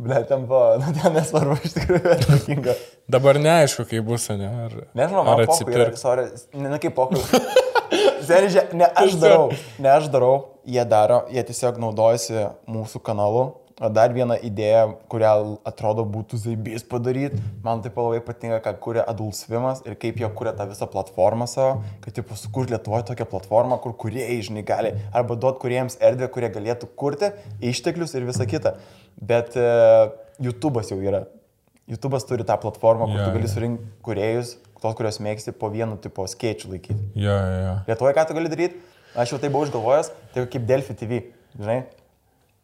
Ble, ten buvo, nu, ten nesvarbu, iš tikrųjų, atsakinga. Dabar neaišku, kaip bus, ne? Ar, Nežinau, ar atsipirks. ne kaip pokalbis. Seržiai, ne aš darau, ne aš darau, jie daro, jie tiesiog naudojasi mūsų kanalu. O dar viena idėja, kurią atrodo būtų zaibys padaryti, man taip labai patinka, ką kuria Adult Svimas ir kaip jie kuria tą visą platformą savo, kad taip sukurti Lietuvoje tokią platformą, kur kuriejai, žinai, gali arba duoti kuriems erdvę, kurie galėtų kurti išteklius ir visa kita. Bet uh, YouTube'as jau yra. YouTube'as turi tą platformą, kur Jo, tu gali surinkti kuriejus, tos, kurios mėgsti po vienu tipo skėčių laikyti. Jo, jo, jo. Lietuvoje ką tu gali daryti? Aš jau tai buvau išgalvojęs, tai kaip Delphi TV, žinai?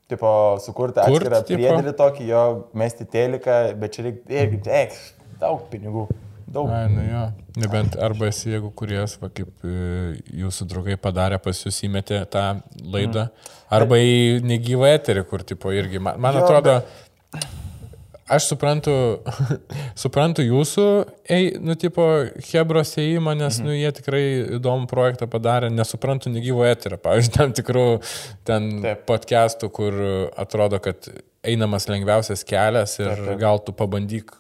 Tipo, sukurti Kurt, atskirą priedėlį tokį, jo, mesti teliką, bet čia reikia, irgi, eik, daug pinigų, daug. Ai, nu jo. Nebent arba esi, jeigu kuriejas, va, kaip e, jūsų draugai padarė pas jūs įmetė tą laidą, arba į negyvą eterį, kur tipo irgi, man, man Jo, atrodo, aš suprantu, suprantu jūsų, ei, nu, tipo, Hebros įėjimą, nes, mhm. nu, jie tikrai įdomų projektą padarė, nesuprantu negyvo eterio, pavyzdžiui, tam tikrų ten Taip. podcastų, kur atrodo, kad einamas lengviausias kelias ir Taip, gal tu pabandyk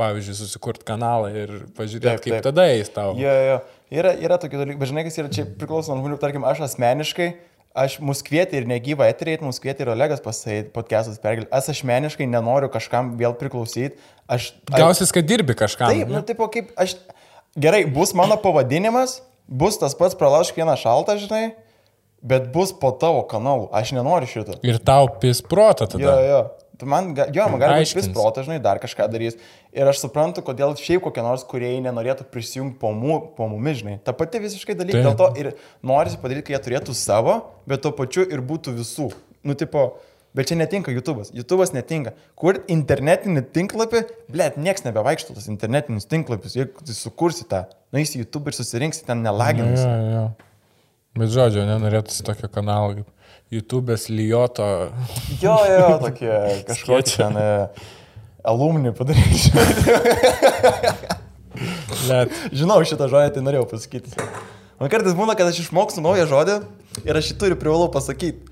pavyzdžiui, susikurti kanalą ir pažiūrėti, kaip taip. tada eis tau. Jo, jo, yra, yra tokių dalykų, bet žinai, kas yra čia priklauso nuo žmonių, tarkim, aš asmeniškai, aš mus kvietė ir negyvą eterį, mus kvietė ir Olegas pasai podcastus perkelti. Aš asmeniškai nenoriu kažkam vėl priklausyti. Aš, Gausis, kad dirbi kažkam. Taip, nu, ne? tipo, kaip aš. Gerai, bus mano pavadinimas, bus tas pats pralaužk vieną šaltą, žinai, bet bus po tavo kanalu. Aš nenoriu šito. Ir tau pis protą tada. Jo, jo. Tu man, jo, man gali būti vis protas, žinai, dar kažką darys. Ir aš suprantu, kodėl šiaip kokie nors kuriejai nenorėtų prisijungti po, mu, po mumis, žinai. Ta pati visiškai dalykai. Taip. Dėl to ir norisi padaryti, kad jie turėtų savo, bet tuo pačiu ir būtų visų. Nu, tipo, bet čia netinka YouTube'as. YouTube'as netinka. Kur internetinį tinklapį, blėt, nieks nebevaikšto tas internetinius tinklapius. Jeigu sukursi tą, nueisi į YouTube ir susirinksi ten nelaginus. Jo, jo. Bet žodžio, nenorėtųsi tokio kanalo kaip YouTube'as Lijoto. Jo, jo, tokie kažkokie ten e, alumni padaryti. Net. Žinau šitą žodį, tai norėjau pasakyti. Man kartais būna, kad aš išmokstu naują žodį ir aš jį turiu privalau pasakyti.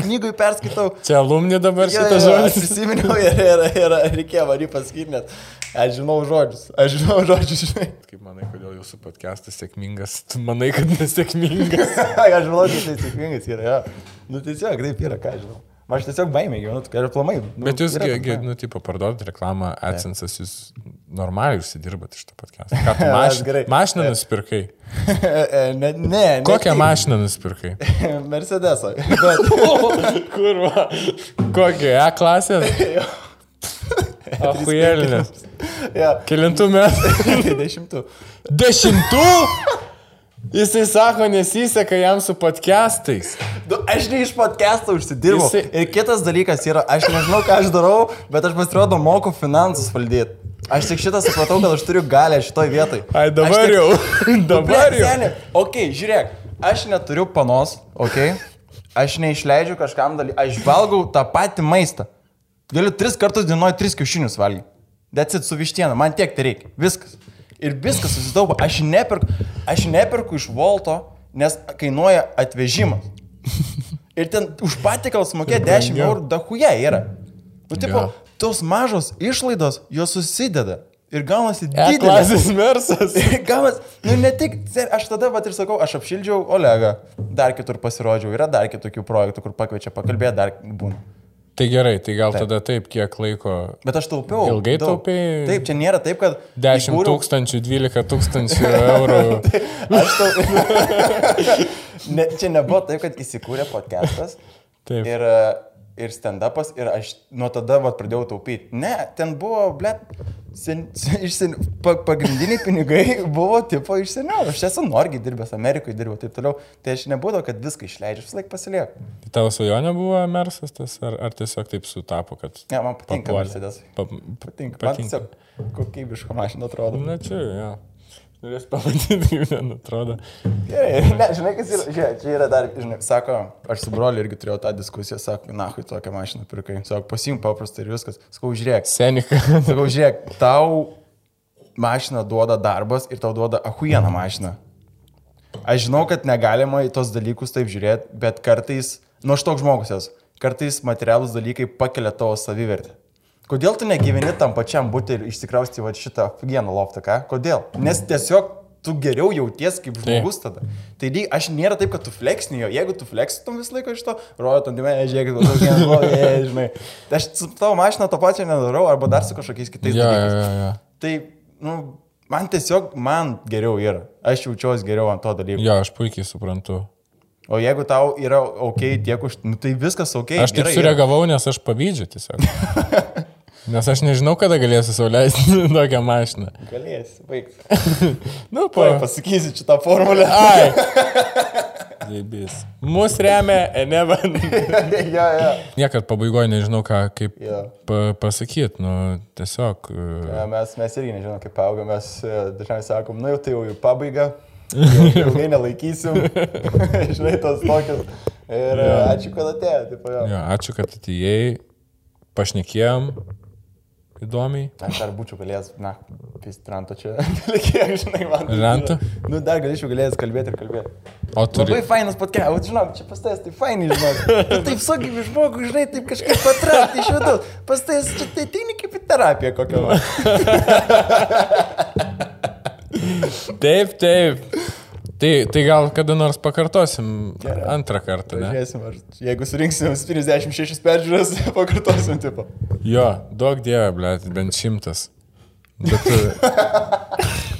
Knygui perskaitau. Čia alumni dabar Jo, šitas jo, Aš žodis. prisiminiau ir, ir, ir reikėjo man jį pasakyti, nes aš žinau žodžius. Aš žinau žodžius, žinai. Kaip manai, kodėl jūsų podcastas sėkmingas? Tu manai, kad nesėkmingas? aš žinau, kad tai sėkmingas yra. Jo. Nu tiesiog, taip yra, ką aš žinau. Aš tiesiog baimė gyvenu, ir plamai. Nu, Bet jūs, ne? nu, tipo, parduodat reklamą, AdSense'as, jūs normaliai užsidirbat iš to podcast'o. Ką tu Aš maš... mašiną nusipirkai? E, ne, ne. Kokią mašiną nusipirkai? Mercedesą. Bet, Kurva. Kokią? E klasės? Ahujelinės. ja, Kelintų metų? dešimtų. Dešimtų? Jisai sako, nesiseka jam su podcastais. Nu, aš ne iš podcast'o užsidirbau. Jisai- Ir kitas dalykas yra, aš nežinau, ką aš darau, bet aš pasirodo moku finansus valdyti. Aš tik šitą supratau, kad aš turiu galę šitoj vietoj. Ai, Aš dabar tik- jau. Dabar jau. Seni, ok, žiūrėk, aš neturiu panos, ok, aš neišleidžiu kažkam dalykų, aš valgau tą patį maistą. Galiu tris kartus dienoje tris kiaušinius valgyti. Decit su vištiena, man tiek tai reikia. Viskas. Ir viskas susitaupo. Aš neperku, aš neperku iš Volto, nes kainuoja atvežimas. Ir ten už patikalą sumokėti 10 brangiau. eurų, dahuja yra. Nu, tipo, Jo. tos mažos išlaidos, jos susideda. Ir gaunasi E didelis. klasės mersas. Gavas, nu ne tik, aš tada vat ir sakau, aš apšildžiau Olegą, dar kitur pasirodžiau, yra dar kitokių projektų, kur pakviečia pakalbėti, dar būna. Tai gerai, tai gal tada taip, kiek laiko. Bet aš taupiau. Ilgai daug. taupei? Taip, čia nėra taip, kad... 10 įkūriau- tūkstančių, 12 tūkstančių eurų. Aš tau... ne, čia nebuvo taip, kad įsikūrė podcastas. Taip. Ir, ir stand-upas, ir aš nuo tada vat, pradėjau taupyti. Ne, ten buvo, ble, sen, sen, pa, pagrindiniai pinigai buvo tipo iš seniau. Aš esu Norgiai dirbęs, Amerikoje dirbau, taip toliau. Tai aš nebūdavau, kad viską išleidžiu, vis laik pasilieku. Tai tavo svajonė buvo mersas tas, ar, ar tiesiog taip sutapo, kad... Ne, man patinka? Mercedes. Pa, Patinka. Man tiesiog kokybiška mašina atrodo. Na čia, jo. Norės pamatyti, kaip ten atrodo. Gerai, ne, žinai, kas yra, žiūrėk, čia yra dar, žinai, sako, aš su broliu irgi turėjau tą diskusiją, sako, na, kai tokią mašiną pirkai, sako, pasimk paprastai ir viskas, sakau, žiūrėk, Senika. sakau, žiūrėk, tau mašina duoda darbas ir tau duoda ahujieną mašiną. Aš žinau, kad negalima į tos dalykus taip žiūrėti, bet kartais, nu aš toks žmogus esu, kartais materialus dalykai pakelia tavo savivertę. Kodėl tu negyveni tam pačiam būti ir išsikrausti va šitą vieną loftą, ką? Kodėl? Nes tiesiog tu geriau jauties kaip žmogus tada. Tai lyg, aš nėra taip, kad tu fleksnijo. Jeigu tu fleksitum visą laiką iš to, rodo, tu ne, žiūrėk, tu tokia, ne, žinai. Tai aš su tavo mašina to pačio nedarau, arba dar su kažkokiais kitais jo, dalykais. jo, jo. Tai, nu, man tiesiog, man geriau yra. Aš jaučiuosi geriau ant to dalyko. Jo, aš puikiai suprantu. O jeigu tau yra ok tiek už... Nu, tai viskas ok. Aš taip gerai yra. sureagavau, nes aš pavydžiu tiesiog. Nes aš nežinau, kada galėsiu sauliaisti tokią mašiną. Galėsi, baig. Nu, po... Oi, pasakysi šitą formulę. Ai. Dėbis. Mūsų remia Enevan. ja, ja. Niekad pabaigoje nežinau, ką kaip Jo. pa pasakyti. Nu, tiesiog. e, Ja, Mes, mes irgi nežinom, kaip auga, mes e, dažniausiai sakom, nu jau tai jau į pabaigą, jau ilgai nelaikysim, žinai, tos tokios. Ir ja. ačiū, kad atėjo. Tipo, jo. Jo, ačiū, kad atėjai. Pašnekėjom. Įdomiai. Aš dar būčiau galėjęs, na, pistranto čia, kiek žinai, man. Ranto? Nu, dar galėčiau galėjęs kalbėti ir kalbėti. O turi. Labai fainas podcast, žinok, čia pastais, tai fainai, žinok. Tu taip sugyvi žmogų, žinai, taip kažkaip patraukti iš vidaus. Pastais, čia tai tai kaip į terapiją kokią. Taip, taip. Tai, tai gal kada nors pakartosim Gerai. antrą kartą, ne? Pažiūrėsim, ar jeigu surinksim 76 peržiūras, pakartosim, tipo. Jo, daug dievė, ble, bent šimtas. Bet...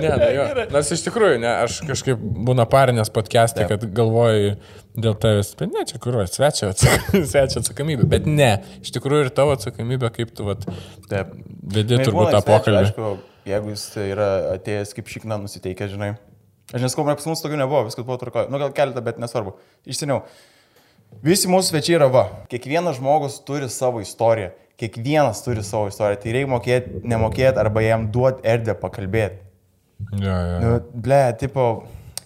Ne, nu jo. Nors iš tikrųjų, ne, aš kažkaip būna parinės podcast'e, kad galvoju dėl tavęs, bet ne, čia kur, svečio, svečio atsakomybė. Bet ne, iš tikrųjų ir tavo atsakomybė, kaip tu vat, vedi turbūt tą pokalbį. Aišku, jeigu jis yra atėjęs kaip šikna nusiteikęs, žinai. Aš neskau, pas mus tokių nebuvo, viskas buvo tvarkoje. Nu, gal keletą, bet nesvarbu. Išseniau. Visi mūsų svečiai yra va. Kiekvienas žmogus turi savo istoriją. Kiekvienas turi savo istoriją. Tai reikia mokėti, nemokėti arba jam duoti erdvę pakalbėti. Jo, jo. Nu, ble, tipo,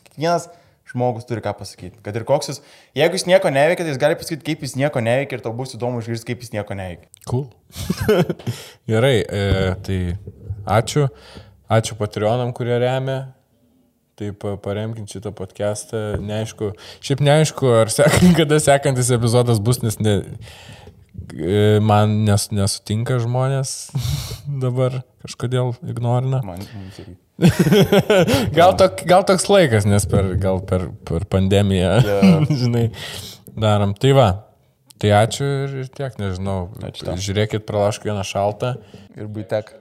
kiekvienas žmogus turi ką pasakyti. Kad ir koks jis, jeigu jis nieko neveikia, tai jis gali pasakyti, kaip jis nieko neveikia ir tau bus įdomu išgirsti, kaip jis nieko neveikia. Cool. Gerai, e, tai ačiū. Ačiū Patreonam, kurie remia. Taip, e, paremkit šitą podcastą. Neaišku, šiaip neaišku, ar sek, kada sekantis epizodas bus, nes ne, e, man nes, nesutinka žmonės dabar kažkodėl ignorina. Man, irgi. Gal, tok, gal toks laikas, nes per, gal per, per pandemiją, Jo. žinai. Darom. Tai va. Tai ačiū ir ir tiek, nežinau. Ačiū tau. Žiūrėkit, pralašk vieną šaltą. Ir būtek.